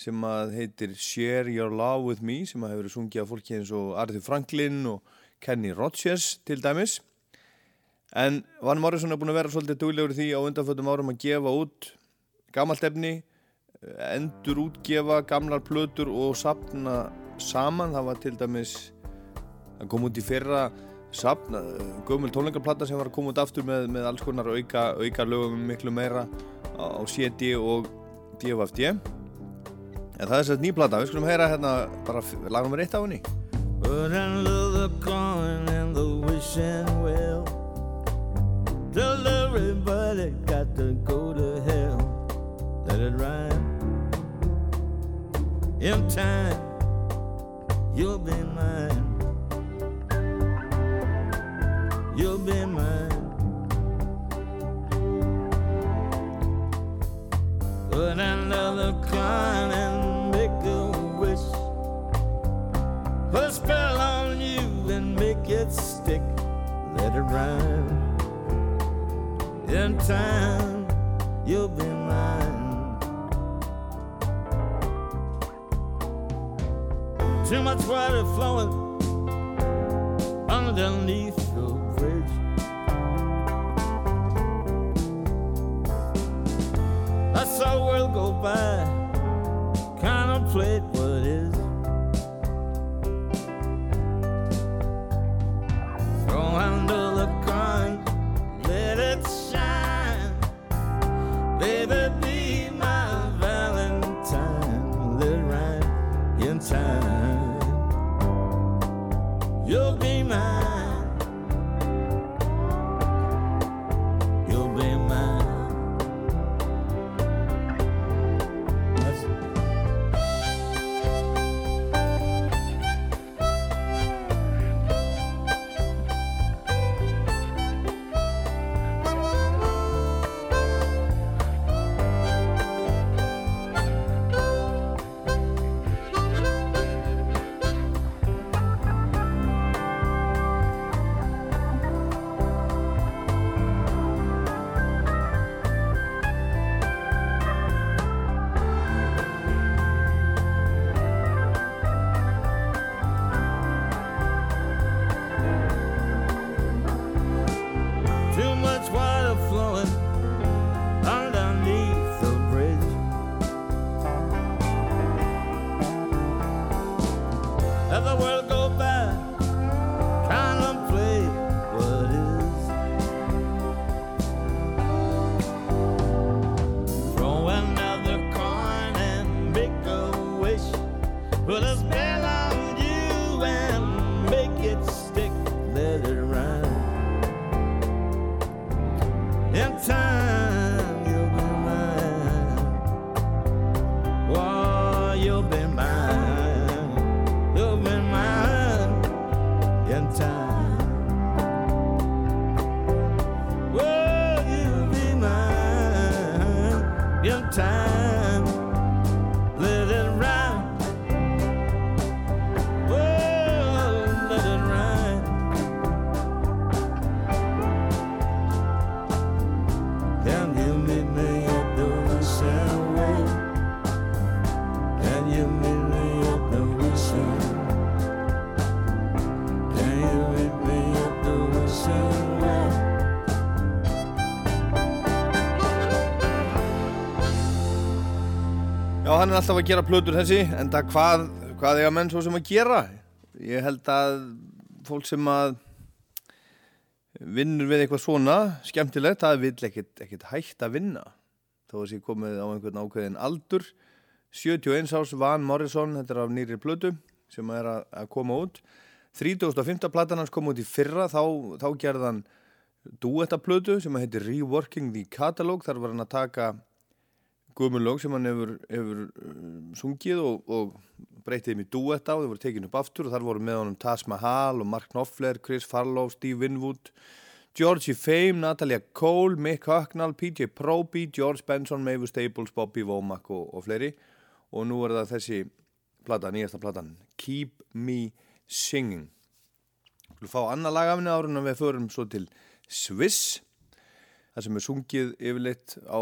sem að heitir Share Your Love With Me sem að hefur verið sungið af fólki eins og Arthur Franklin og Kenny Rogers til dæmis en Van Morrison er búin að vera svolítið duglegur í því á undanfötum árum að gefa út gammalt efni endur útgefa gamlar plötur og sapna saman það var til dæmis að koma út í fyrra gömul tónleikarplata sem var að koma út aftur með, með alls konar auka, auka lögum miklu meira á, á CD og DFFD en það er þess að nýplata, við skulum heyra hérna bara lagum við eitt á henni But I love the calling and the wishing well. Tell everybody got to go to hell. Let it ride. In time, you'll be mine. You'll be mine. Put another coin and make a wish. Put a spell on you and make it stick. Let it rhyme. In time, you'll be mine. Too much water flowing underneath a world go by, contemplate hann er alltaf að gera plötur þessi, en það hvað, hvað eiga menn svo sem að gera? Ég held að fólk sem að vinnur við eitthvað svona, skemmtilegt, það vil ekkit, ekkit hægt að vinna. Þó að sé komið á einhvern ákveðin aldur. 71 árs Van Morrison, þetta er af nýri plötu sem er að, að koma út. 35. platan hans kom út í fyrra, þá, þá gerði hann duettaplötu sem heitir Reworking the Catalog, þar var hann að taka gömulög sem hann hefur, hefur um, sungið og, og breytið þeim í duetta og þau voru tekinu upp aftur og þar voru með honum Taj Mahal og Mark Knopfler, Chris Farlow, Steve Winwood, Georgie Fame, Natalia Cole, Mick Hucknall, PJ Proby, George Benson, Mavis Staples, Bobby Womack og, og fleiri. Og nú er það þessi plata, nýjasta platan, Keep Me Singing. Við viljum fá annað lag af henni árun og við förum svo til Swiss það sem er sungið yfirleitt á,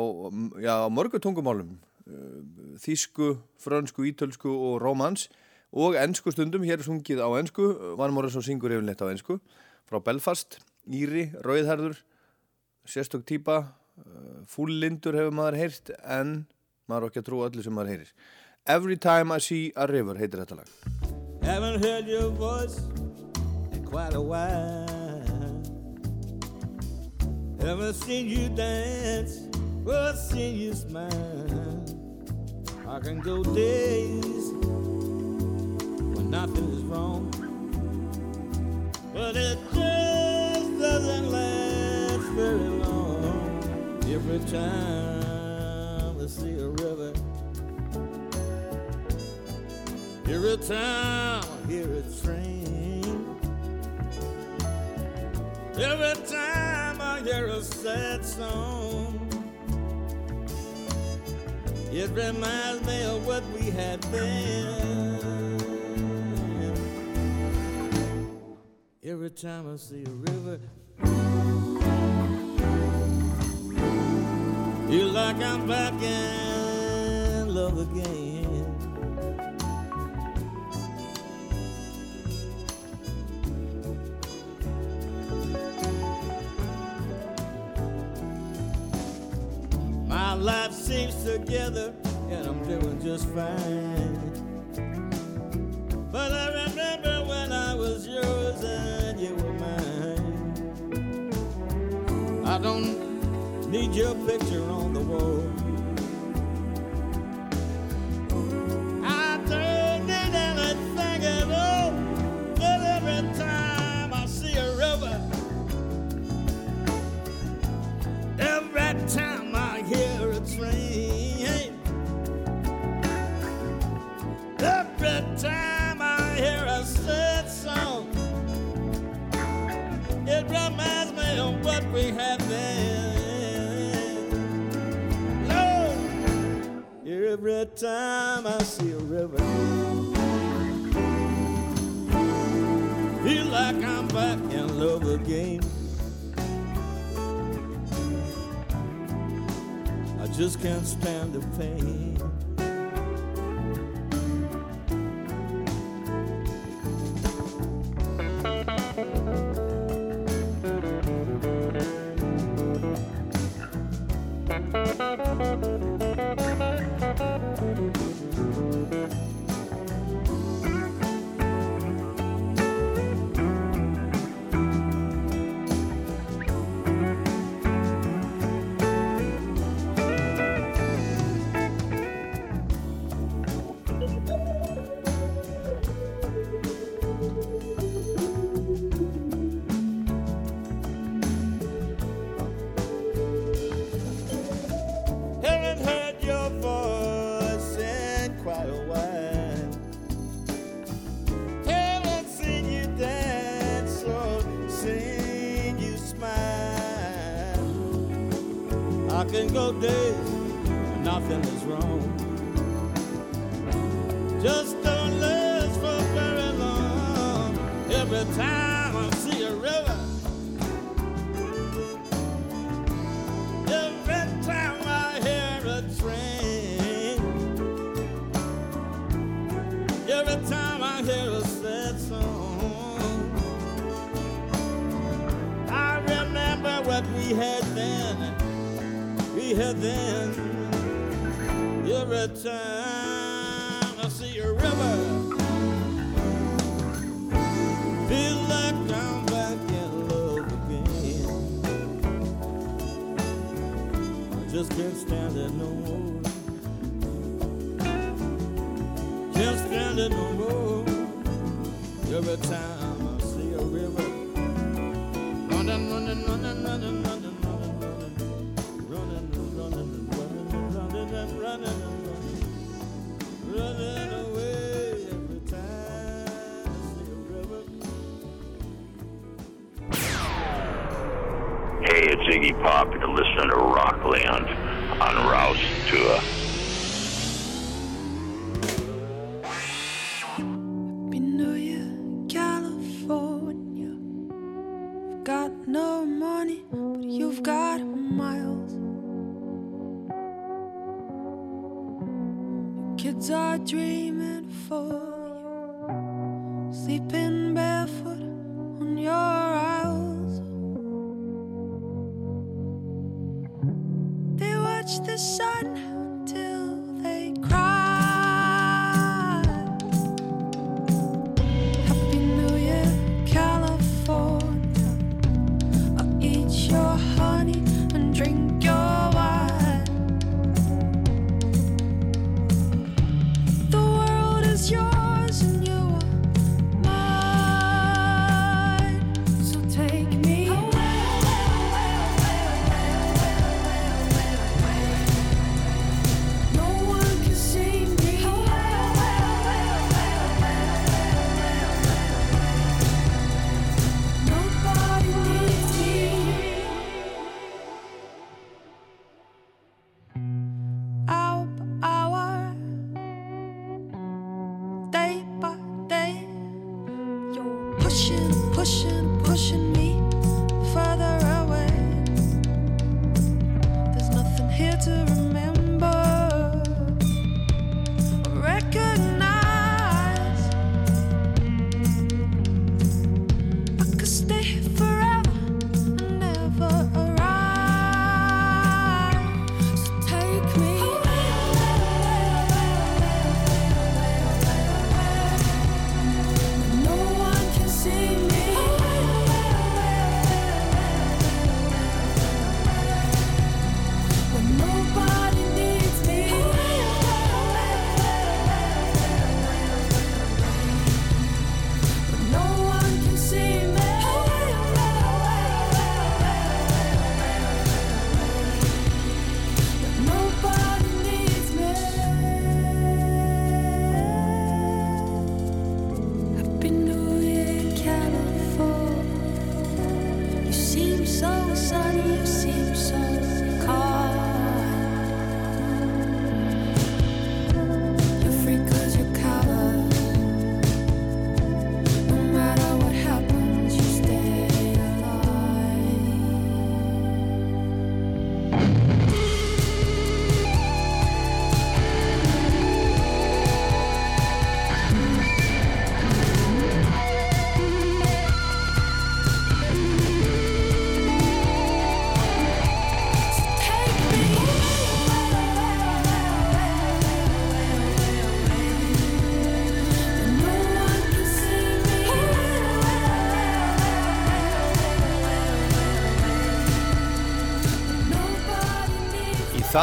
já, á mörgu tungumálum uh, þísku, frönsku, ítölsku og rómans. Og ennsku stundum, hér er sungið á ennsku Van Morrison syngur yfirleitt á ennsku frá Belfast, Íri, Rauðherður sérstök típa uh, fúllindur hefur maður heyrt en maður ekki að trúa öllu sem maður heyrir. Every Time I See a River heitir þetta lag. Haven't heard your voice in quite a while. Haven't seen you dance or seen you smile. I can go days when nothing is wrong, but it just doesn't last very long. Every time I see a river. Every time sad song, it reminds me of what we had then. Every time I see a river, feel like I'm back in love again. Then. Every time I see a river, feel like I'm back in love again. I just can't stand it no more. Can't stand it no more. Every time I see a river, running, running, running, running, running away. Every time I see a river. Hey, it's Iggy Pop. You're listening to Rockland on Rouse Tour.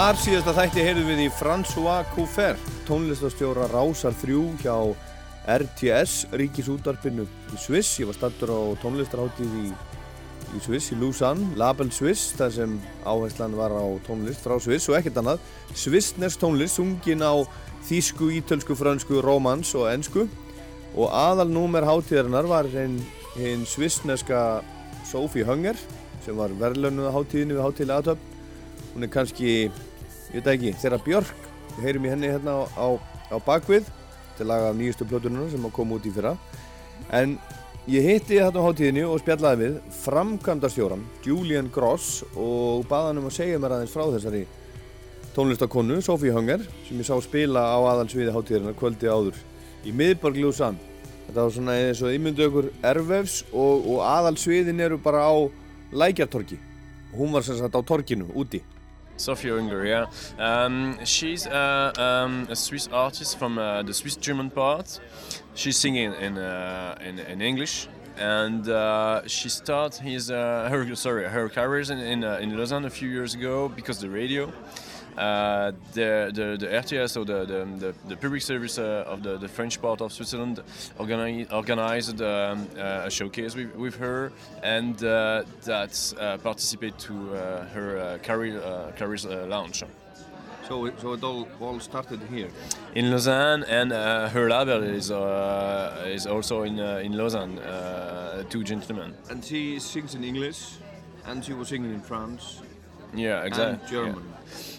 Þar síðasta þætti heyrðum við í François Coufer, tónlistastjóra Rásar 3 hjá RTS, ríkisútvarpinu í Sviss. Ég var stattur á tónlistarháttíð í, í Sviss, í Lausanne, Label Swiss, þar sem áherslan var á tónlist frá Sviss og ekkert annað. Svissners tónlist, sungin á þýsku, ítölsku, fransku, rómans og ensku. Og aðalnúmer hátíðarinnar var hinn hin svissneska Sophie Hunger, sem var verðlaunuð á hátíðinni við hátíðlega aðtöfn Hún er kannski, ég veit ekki, þeirra Björk. Við heyrum í henni hérna á, á, bakvið til laga af nýjustu plötunum sem að koma út í fyrra. En ég hitti hérna á hátíðinni og spjallaði við framkvæmdarstjóran Julian Gross og baða hann um að segja mér aðeins frá þessari tónlistakonu, Sophie Hunger, sem ég sá spila á aðalsviði hátíðarinnar kvöldi áður í miðborg Ljósan. Þetta var svona eins og ímyndu okkur ervefs og, og aðalsviðin eru bara á Lækjartorki. Hún var sem sagt á torkinu, úti. Sophie Unger, yeah. Um, she's um, a Swiss artist from uh, the Swiss German part. She's singing in uh, in, in English, and uh, she started his uh, her sorry her career in in, uh, in Lausanne a few years ago because the radio. Uh, the, the, the RTS, or the, the, the, the public service uh, of the, the French part of Switzerland, organi- organized um, uh, a showcase with, with her, and uh, that uh, participate to uh, her uh, career uh, career's uh, launch. So it, so it all, all started here? In Lausanne, and uh, her label is uh, is also in uh, in Lausanne. Uh, two gentlemen. And she sings in English, and she was singing in France. Yeah, exactly. German.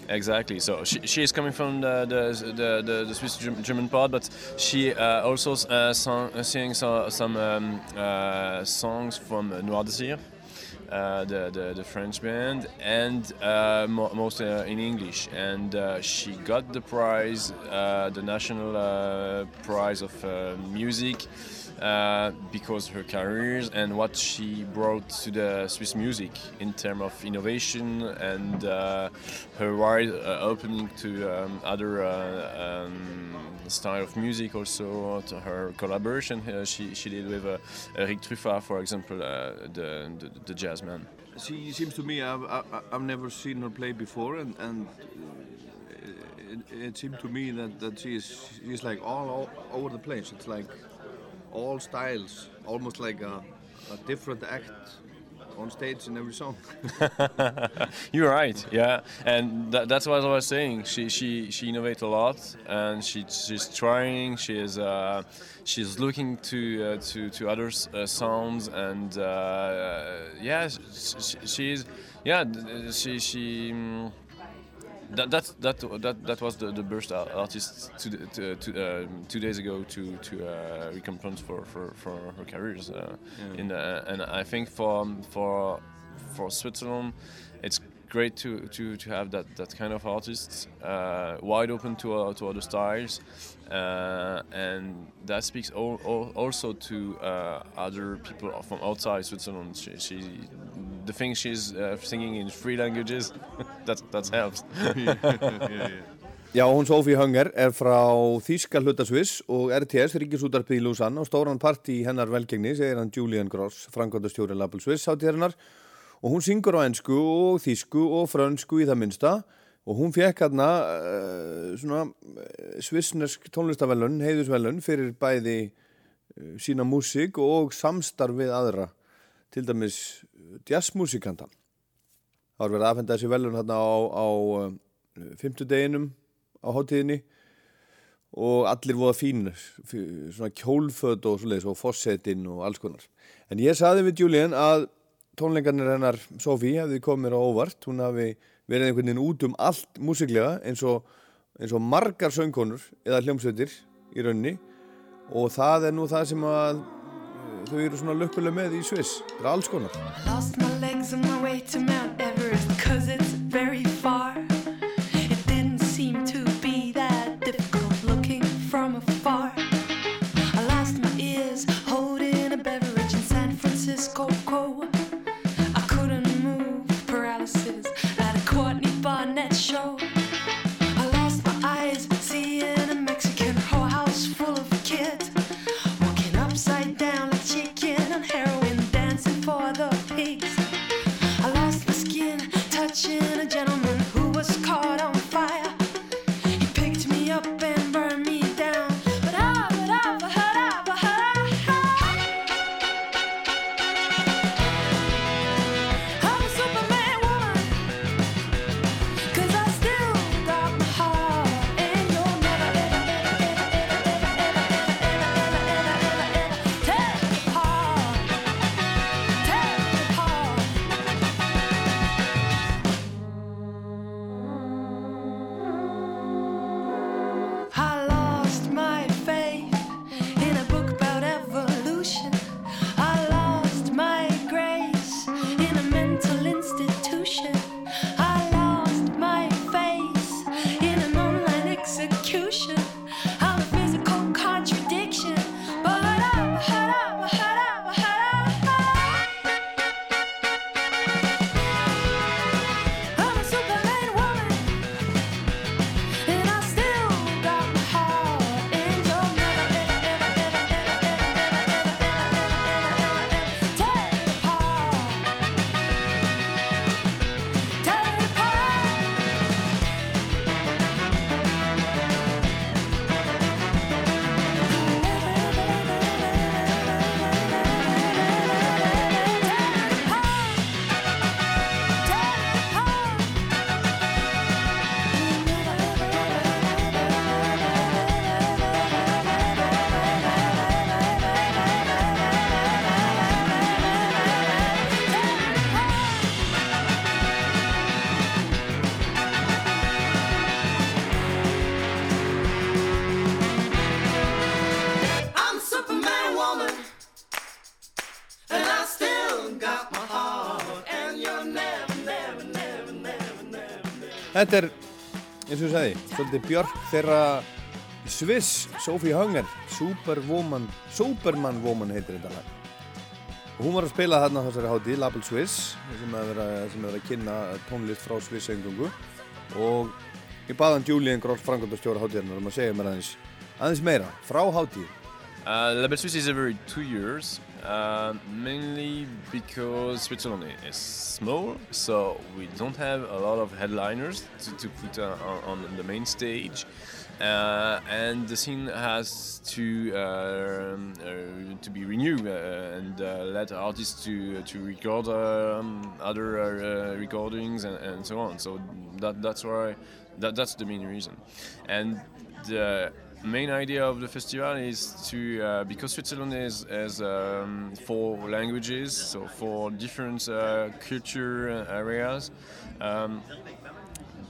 Exactly. So she, she is coming from the the, the, the, the Swiss German part, but she uh, also uh, song, uh, sings some um, uh, songs from uh, Noir Désir, the, the the French band, and mo- most uh, in English. And she got the prize, the national prize of music. Uh, because her careers and what she brought to the Swiss music in terms of innovation and uh, her wide uh, opening to um, other uh, um, style of music also to her collaboration uh, she, she did with Eric Truffat for example the, the, the jazz man She seems to me I've, I've never seen her play before, and and it, it seemed to me that that she is she's like all, all over the place. It's like all styles, almost like a, a different act on stage in every song. You're right, yeah, and tha that's what I was saying. She she she innovates a lot, and she she's trying. She is uh, she's looking to uh, to to other uh, sounds, and uh, yeah, she, she's yeah, th- she she. mm, that that that that that was the, the burst artist two to, to, uh, two days ago to to uh, recompense for, for, for her careers uh, Yeah. in uh, and I think for for for Switzerland it's great to, to, to have that, that kind of artists uh, wide open to uh, to other styles uh, and that speaks al- al- also to uh, other people from outside Switzerland she, she the thing she's uh, singing in three languages that that helps. Já, hún Sophie Hunger er frá Þíska hlutasviss og RTS, Ríkisútarpið í Lausanne og stóran partí í hennar velgengni, segir hann Julian Gross, frangvandastjóri Label Swiss hátíðarinnar. Og hún syngur á ennsku og þýsku og frönsku í það minnsta. Og hún fekk hérna uh, svona uh, svissnesk tónlistavellun, heiðusvellun fyrir bæði uh, sína músík og samstarf við aðra, til dæmis jazzmúsikanta. Það var verið að afhenda þessi velun hérna á, á uh, fimmtudeginum á hátíðinni og allir voða fínir, fí- svona kjólföt og svoleiðis og fossetinn og alls konar. En ég saði við Julian að tónleikarnir hennar Sofí hefði komið mér á óvart, hún hafi verið einhvern veginn út um allt músiklega eins og, eins og margar söngkonur eða hljómsveitir í raunni og það er nú það sem að þau eru svona lukkulega með í Sviss, það er alls konar. Þetta er, eins og ég sagði, svolítið Björk þeirra Swiss, Sophie Hunger, Superwoman, Superman Woman heitir þetta lag. Og hún var að spila þarna á þessari hátíð, Label Swiss, sem hefur verið, að kynna tónlist frá Swiss engungu. Og ég baði hann Julian Gross, frangandastjóra hátíðarnar, um að segja mér aðeins, aðeins meira frá hátíð. Uh, Label Suisse is every two years, uh, mainly because Switzerland is small, so we don't have a lot of headliners to, to put uh, on, on the main stage. Uh, and the scene has to um, uh, to be renewed uh, and uh, let artists to to record um, other recordings and, and so on. So that that's why that that's the main reason. And main idea of the festival is to uh, because Switzerland is has um, four languages, so four different uh, culture areas. Um,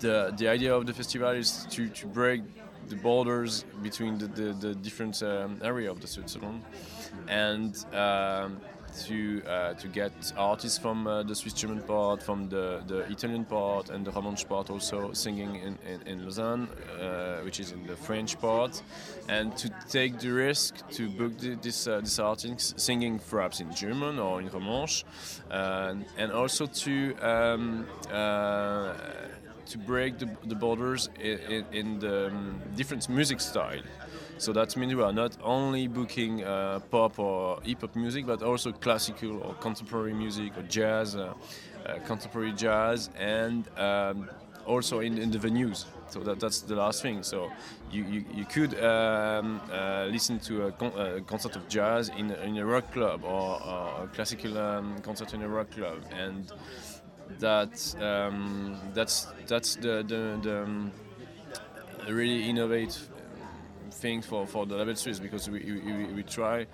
the the idea of the festival is to, to break the borders between the, the, the different um, area of the Switzerland and um, to uh, to get artists from uh, the Swiss German part, from the, the Italian part, and the Romansh part also singing in, in, in Lausanne, uh, which is in the French part, and to take the risk to book the, this uh, this artist singing perhaps in German or in Romansh, and, and also to um, uh, to break the, the borders in, in the um, different music style. So that means we are not only booking uh, pop or hip hop music, but also classical or contemporary music or jazz, uh, uh, contemporary jazz, and um, also in, in the venues. So that, that's the last thing. So you, you, you could um, uh, listen to a, con- a concert of jazz in, in a rock club or, or a classical um, concert in a rock club, and that um, that's that's the the, the um, really innovative thing for, for the Label Suisse because we, we, we try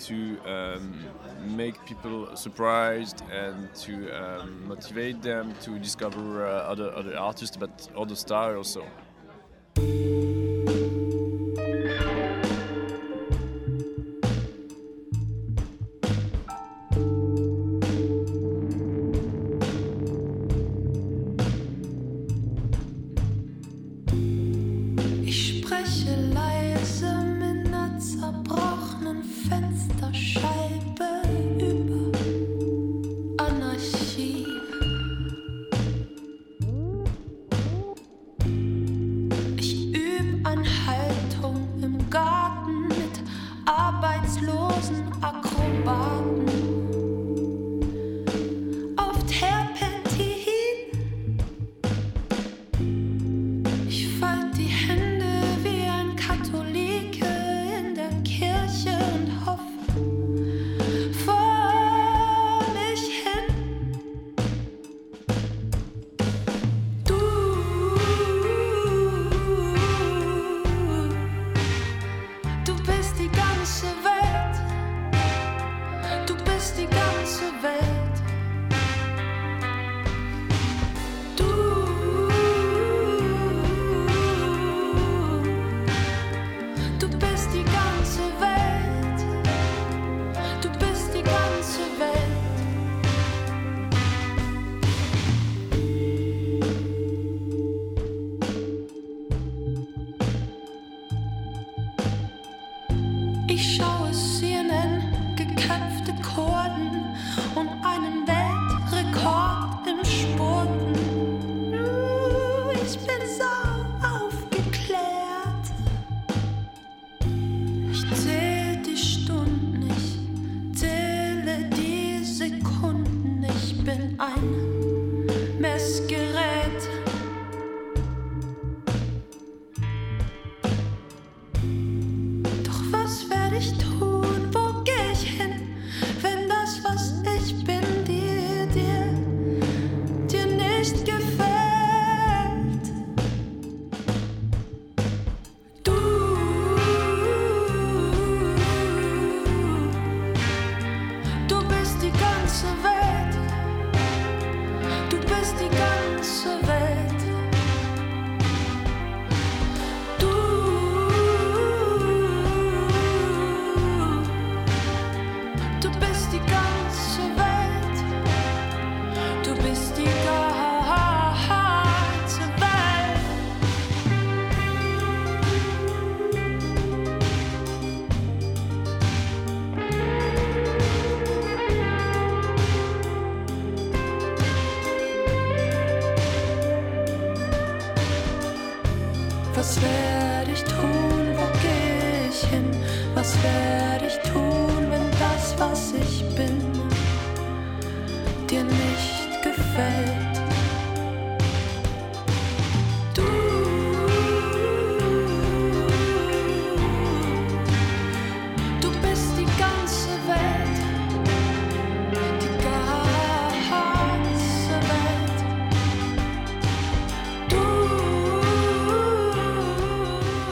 to um, make people surprised and to um, motivate them to discover uh, other other artists but other styles also. I call by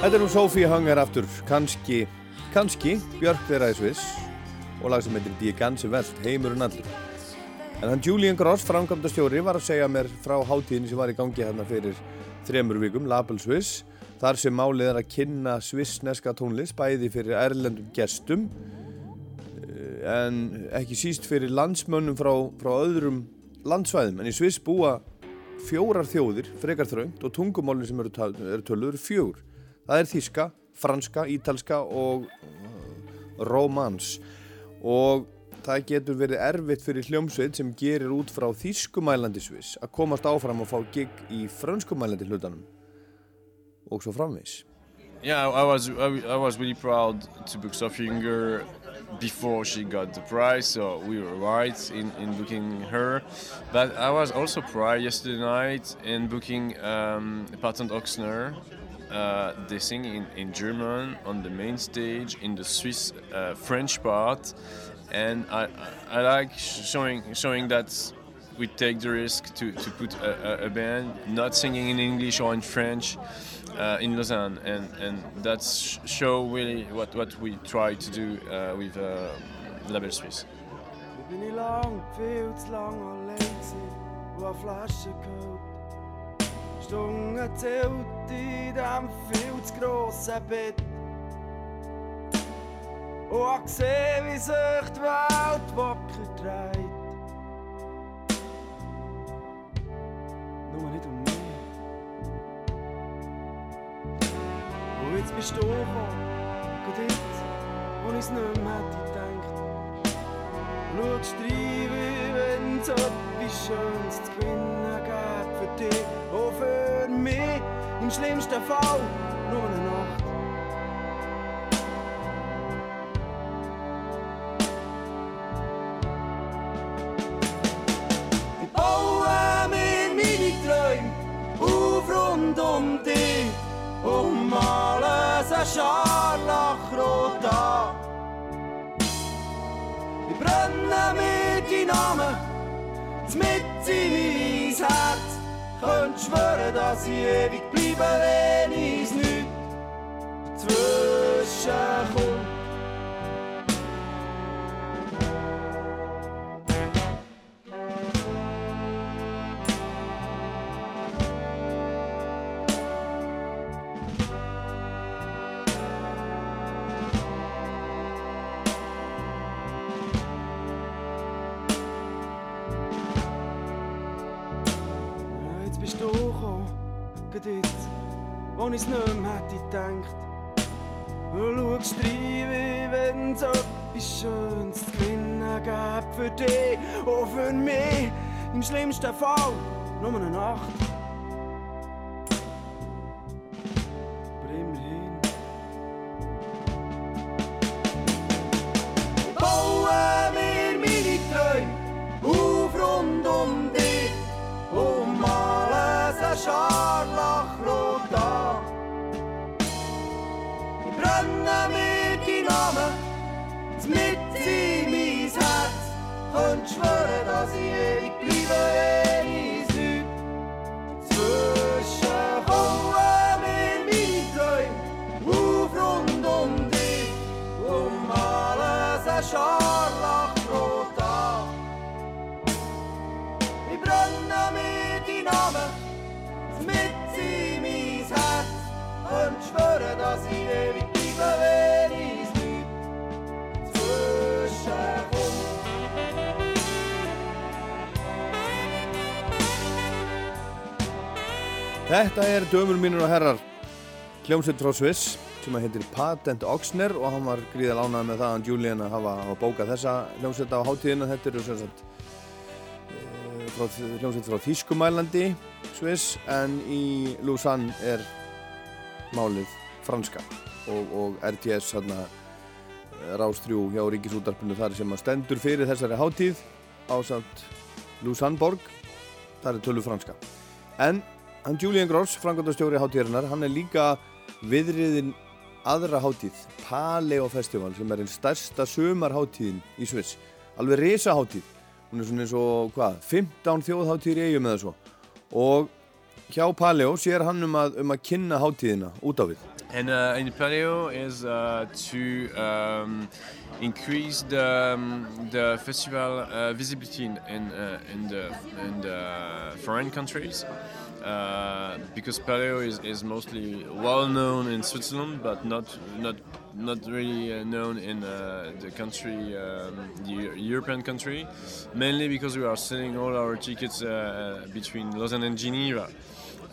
Þetta er nú Sophie Hunger aftur, kannski, kannski Björk þeirra í Sviss og lag sem heitir Die ganze Welt, heimurinn allur. En hann Julian Gross, framkvæmdastjóri, var að segja mér frá hátíðinni sem var í gangi hérna fyrir þremur vikum, Label Swiss, þar sem málið er að kynna svissneska tónlist, bæði fyrir erlendum gestum, eh, en ekki síst fyrir landsmönnum frá, frá öðrum landsvæðum. En í Sviss búa fjórar þjóðir, frekar þröngt, og tungumálinn sem eru, eru töluð eru fjögur. Það er þíska, franska, ítalska og uh, rómans. Og það getur verið erfitt fyrir hljómsveit sem gerir út frá þískumælandi Sviss að komast áfram og fá gig í franskumælandi hlutanum og svo framvegs. Yeah, I was I, was really proud to book Sophie Unger before she got the prize, so we were right in, in booking her. But I was also proud yesterday night in booking um, Patent Oxner. Uh, they sing in, in German on the main stage in the Swiss uh, French part, and I, I, I like showing showing that we take the risk to, to put a, a, a band not singing in English or in French uh, in Lausanne, and and that's show really what, what we try to do uh, with uh, Label allein gewesen und eine Flasche geholt. Stunden zählt in diesem viel zu grossen Bett. Und hab gesehen, wie sich die Welt wacker dreht. Nur nicht um mich. Und jetzt bist du gekommen, gerade jetzt, wo ich's nicht mehr hätte gedacht. Schaust rein, wie wenn's etwas Schönes zu gewinnen gäbe für dich mich. Im schlimmsten Fall nur eine Nacht. Ich baue mir meine Träume auf rund um dich und male sie scharlachrot an. Ich brenne mir die Namen mit in mein Herz. Könnt schwören, dass ich ewig bleibe, wenn ich's nicht dazwischen. Nummer 8. Namen mit in mein Herz. Könnt schwören, dass ich ewig bleibe, wenn ich's nicht dazwischen komm. Þetta er dömur mínur og herrar hljómsveit frá Sviss sem að heitir Patent Oxner og hann var gríðal ánægð með það að Julian að hafa, hafa bókað þessa hljómsveit á hátíðina þetta eru frá, hljómsveit frá Þýskumælandi Sviss en í Lausanne er málið franska og, og RTS hérna Rástrjú hjá Ríkisútarpinu þar sem að stendur fyrir þessari hátíð á samt Lusanborg þar er tölu franska. En hann Julian Gross, frangandastjóri hátíðarinnar hann er líka viðriðin aðra hátíð, Paleo Festival sem er einn stærsta sömarhátíðin í Sviss, alveg risa hátíð hún er svona eins og hvað 15 þjóðháttíðir í eigum eða svo og hjá Paleo sér hann um að, um að kynna hátíðina út á við And uh, in Paleo is uh, to um, increase the, um, the festival uh, visibility in, in, uh, in, the, in the foreign countries. Uh, because Paleo is, is mostly well known in Switzerland, but not not not really uh, known in uh, the country, um, the European country, mainly because we are selling all our tickets uh, between Lausanne and Geneva.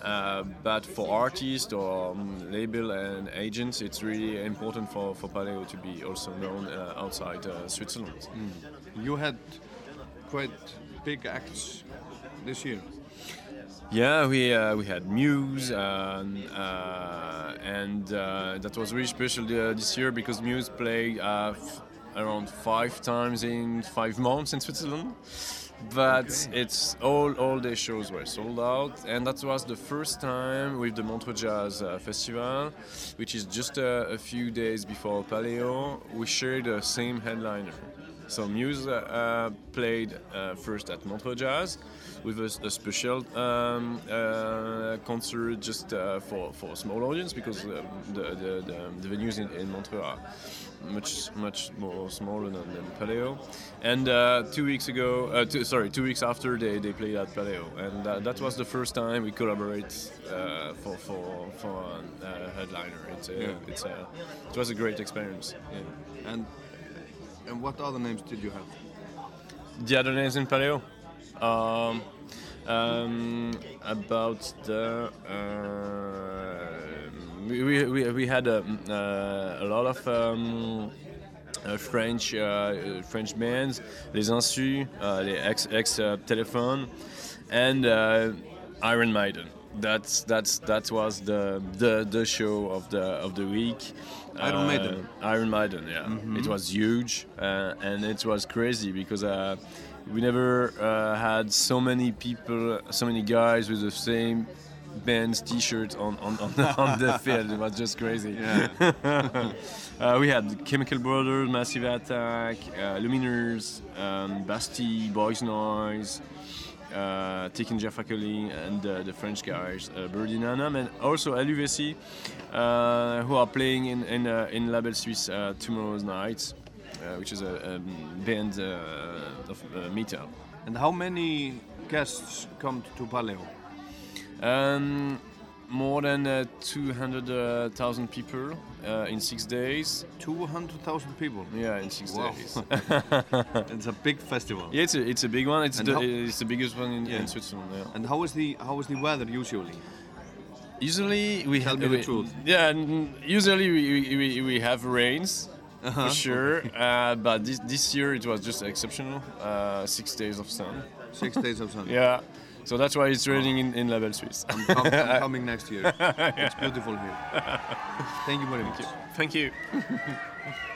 Uh, but for artists or um, label and agents, it's really important for, for Paleo to be also known uh, outside Switzerland. You had quite big acts this year. Yeah, we uh, we had Muse, um, uh, and uh, that was really special uh, this year because Muse played uh, f- around five times in five months in Switzerland. But it's all all their shows were sold out, and that was the first time with the Montreux Jazz uh, Festival, which is just a, a few days before Paleo. We shared the same headliner. So Muse played uh, first at Montreux Jazz with a special um, uh, concert just uh, for, for a small audience because uh, the, the, the, the venues in, in Montreux are much much more smaller than, than Paleo. And uh, two weeks ago, uh, two, sorry, two weeks after they, they played at Paleo, and uh, that was the first time we collaborate uh, for for for a headliner. It's a, Yeah. it's a, it was a great experience. Yeah. And and what other names did you have? The other names in Paleo? Um, um, about the. Uh, we, we, we, had a, uh, a lot of um, uh, French uh, French bands, Les Insus, uh, les ex ex uh, Telephone, and uh, Iron Maiden. That's that's that was the the, the show of the of the week. Iron Maiden. Iron Maiden, yeah. Mhm. It was huge uh, and it was crazy because uh, we never uh, had so many people, so many guys with the same band's T-shirt on on, on, the, on the field. It was just crazy. Yeah. uh, we had Chemical Brothers, Massive Attack, uh, Luminers, um, Bastille, Boys Noise. Uh, Jeff Ackley and uh, the French guys, uh, Birdie Nanam, and also LUVC, uh, who are playing in in, uh, in Label Suisse uh, tomorrow's night, which is a, um band uh, of uh, metal. And how many guests come to Paleo? Um, more than uh, 200,000 people uh, in six days. 200,000 people? Yeah, in six Wow. days. it's a big festival. Yeah, it's a, it's a big one. It's, the, it's the biggest one in, Yeah. in Switzerland. Yeah. And how is the how is the weather usually? Usually we Tell have me the we- truth. Yeah, usually we, we, we have rains Uh-huh. for sure, uh, but this, this year it was just exceptional. Uh, six days of sun. Six days of sun. Yeah, so that's why it's raining in, in Label Suisse. I'm, com- I'm coming next year. It's beautiful here. Thank you very much. Thank you. Now I'm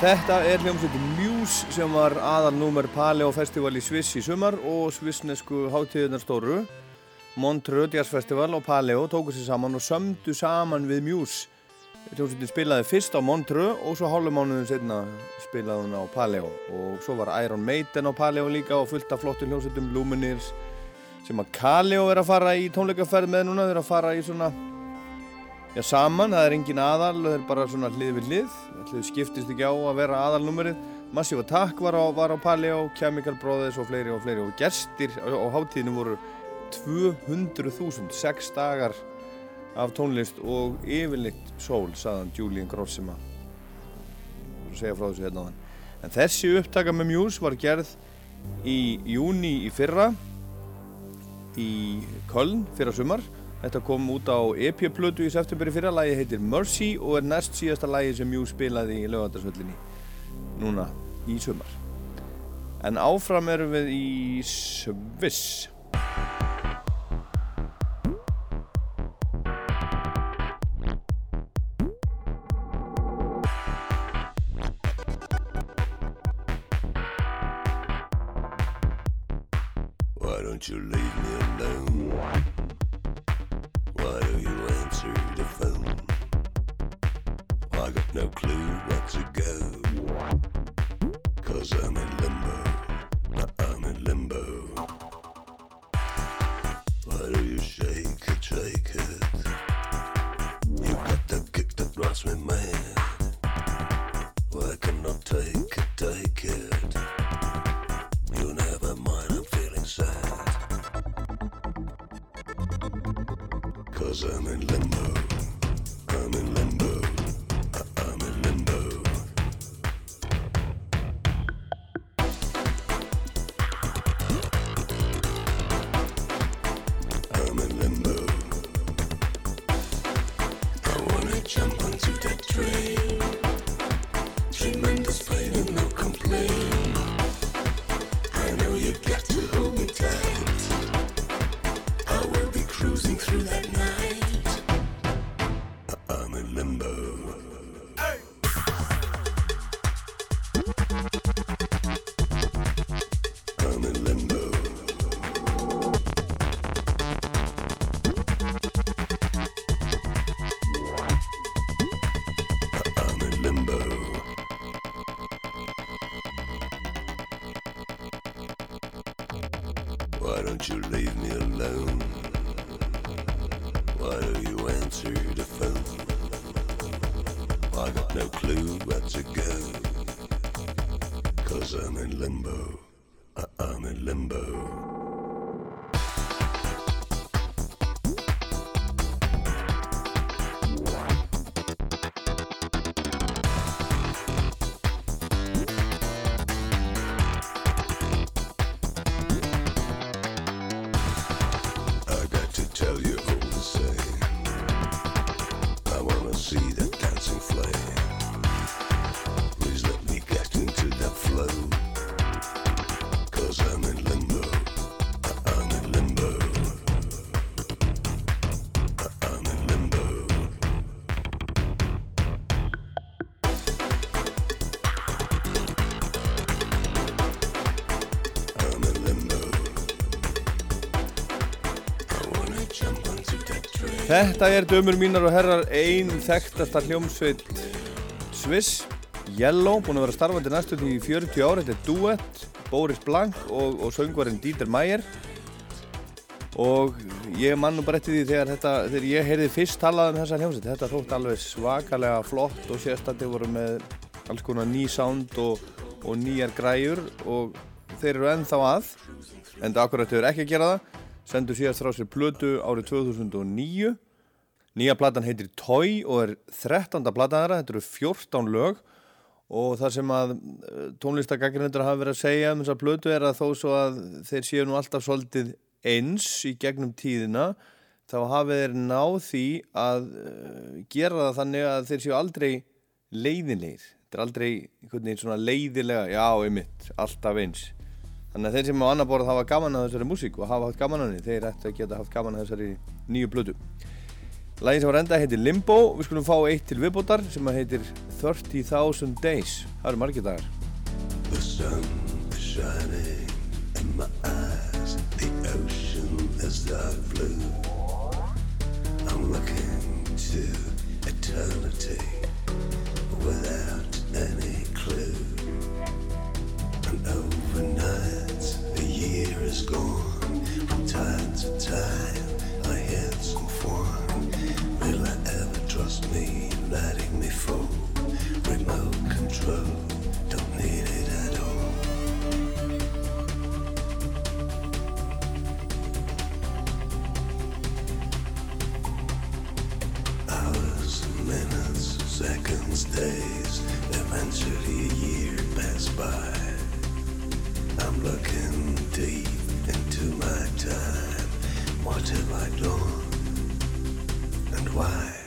Þetta er hljómsveitin Muse sem var aðalnúmer Paleo Festival í Sviss í sumar og svissnesku hátíðunar stóru Montreux Jazz Festival og Paleo tóku sér saman og sömdu saman við Muse. Hljómsveitin spilaði fyrst á Montreux og svo hálfum mánuðum setna spilaði hún á Paleo og svo var Iron Maiden á Paleo líka og fullt af flottum hljómsveitum Lumineers sem að Kaleo er að fara í tónleikaferð með núna, þeir að fara í svona Já, saman, það er engin aðal, það er bara svona hlið við hlið, hlið skiptist ekki á að vera aðalnúmerið. Massive Attack var á, var á Paleo, Chemical Brothers og fleiri og fleiri og gestir á, á hátíðinu voru 200.000, 6 dagar af tónlist og yfirleitt sól, saðan Julian Gross sem að segja frá þessu hérna á þann. En þessi upptaka með Muse var gerð í júni í fyrra, í Köln fyrra sumar. Þetta kom út á EP-plötu í september í fyrra, lagi heitir Mercy og er næst síðasta lagi sem Muse spilaði í lögadagsvöllinni núna í sumar. En áfram erum við í Sviss. Why don't you leave me alone? No clue where to go. Cause I'm in limbo. I'm in limbo. Why do you shake it, shake it? You got the kick that drives me mad. She Þetta er dömur mínar og herrar ein þekktasta hljómsveit Sviss, Yellow, búin að vera starfandi næstum í 40 ár, þetta er duett, Boris Blank og, og söngvarinn Dieter Meier og ég man nú bara eftir því þegar, þetta, þegar ég heyrði fyrst talað um þessa hljómsveit, þetta þótt alveg svakalega flott og sérstætti voru með alls konar ný sound og, og nýjar græjur og þeir eru ennþá að, en það akkurat hefur ekki að gera það, sendu síðast frá sér plötu árið 2009 Nýja platan heitir Toy og er 13. platan þeirra, þetta eru 14 lög og það sem að tónlistagaggrindur hafa verið að segja um þessa plötu er að þó svo að þeir séu nú alltaf svolítið eins í gegnum tíðina þá hafið þeir náð því að uh, gera það þannig að þeir séu aldrei leiðinleir. Þetta er aldrei einhvern veginn svona leiðilega, já, einmitt, alltaf eins. Þannig að þeir sem á annar borð hafa gaman að þessari músík og hafa haft gaman að henni, þeir ættu að geta haft gaman að þessari nýju plötu. Lægin sem var enda heitir Limbo, við skulum fá eitt til viðbótar sem heitir 30,000 Days. Það eru margir dagar. The sun is shining in my eyes. The ocean is dark blue. I'm looking to eternity without any clue. And overnight, year is gone. From time to time, I had some fun. Will I ever trust me, letting me fall? Remote control, don't need it at all. Hours, minutes, seconds, days, eventually a year pass by. I'm looking deep into my time. What have I done? And why?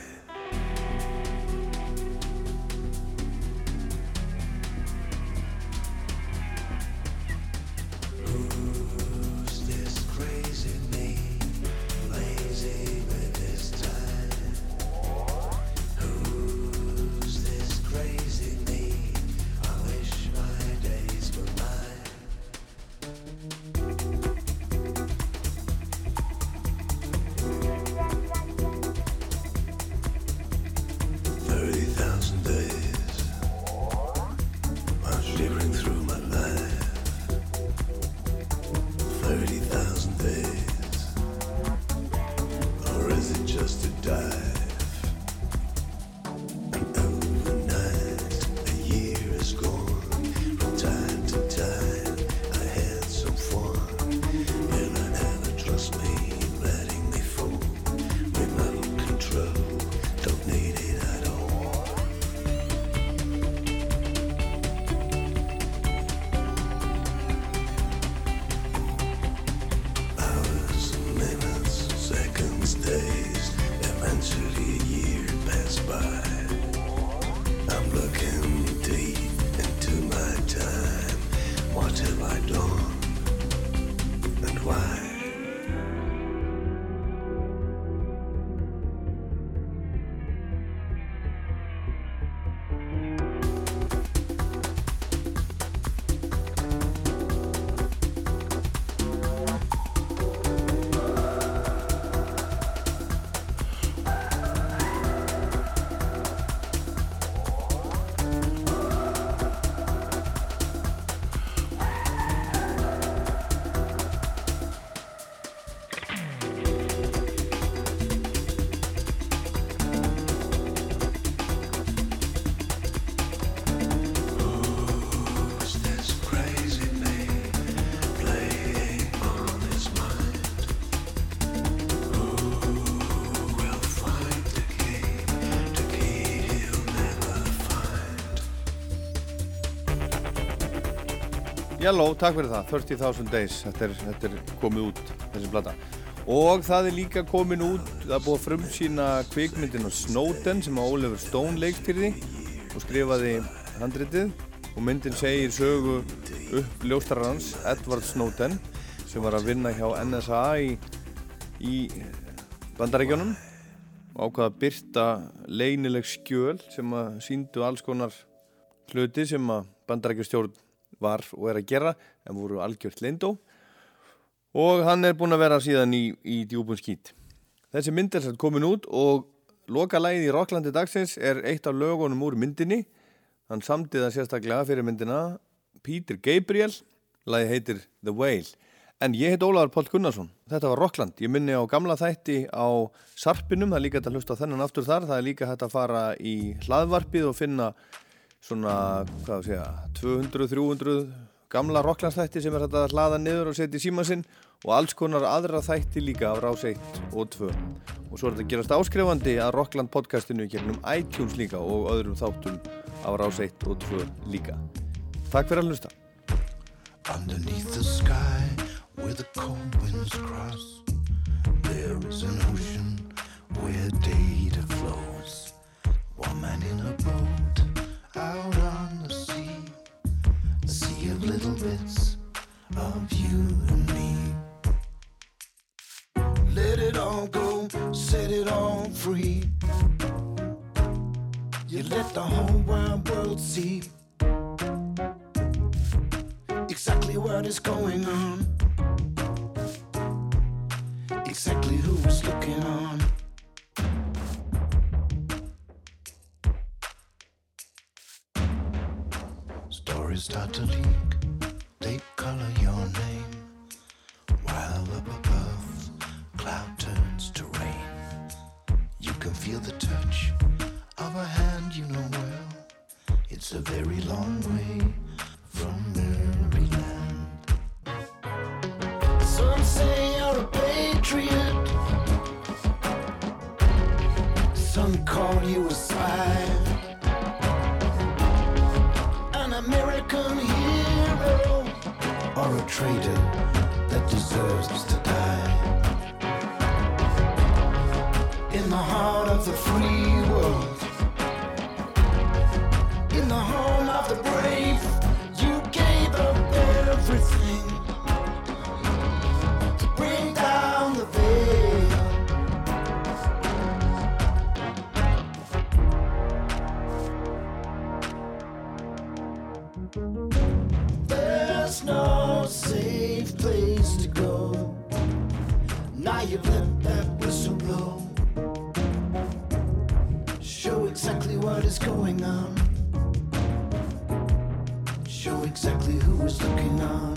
Yellow, takk fyrir það, 30,000 Days, þetta er, þetta er komið út, þessi plata. Og það er líka komin út, það er búið að frumsýna kvikmyndin á Snowden sem að Oliver Stone leikstýrði og skrifaði handritið. Og myndin segir sögu upp ljóstararans Edward Snowden sem var að vinna hjá NSA í, í bandarækjunum og ákvaða að byrta leynileg skjöl sem að síndu alls konar hluti sem að bandarækjastjórn var og er að gera en voru algjört leyndó og hann er búinn að vera síðan í, í djúbun skýt. Þessi mynd er satt komin út og loka lagið í Rocklandi dagsins er eitt af lögunum úr myndinni. Hann samtiða sérstaklega fyrir myndina Peter Gabriel, lagið heitir The Whale. En ég heit Ólaður Páll Gunnarsson, þetta var Rockland, ég minni á gamla þætti á Sarpinum, það er líka hægt að hlusta þennan aftur þar, það er líka hægt að fara í hlaðvarpið og finna svona, hvað sé ég, 200-300 gamla Rocklandsþætti sem er hægt að hlaða niður og setja í síma sinn og alls konar aðra þætti líka af Rás 1 og 2 og svo er þetta gerast áskrifandi að Rockland podcastinu gegnum iTunes líka og öðrum þáttum af Rás 1 og 2 líka. Takk fyrir að hlusta. Underneath the sky where the cold winds cross, there is an ocean where data flows. One man in a boat of little bits of you and me. Let it all go, set it all free. You let the whole wide world see exactly what is going on, exactly who's looking on. Start to leak, they color your name. While up above, cloud turns to rain. You can feel the touch of a hand you know well. It's a very long way traitor that deserves to going on. Show exactly who is looking on.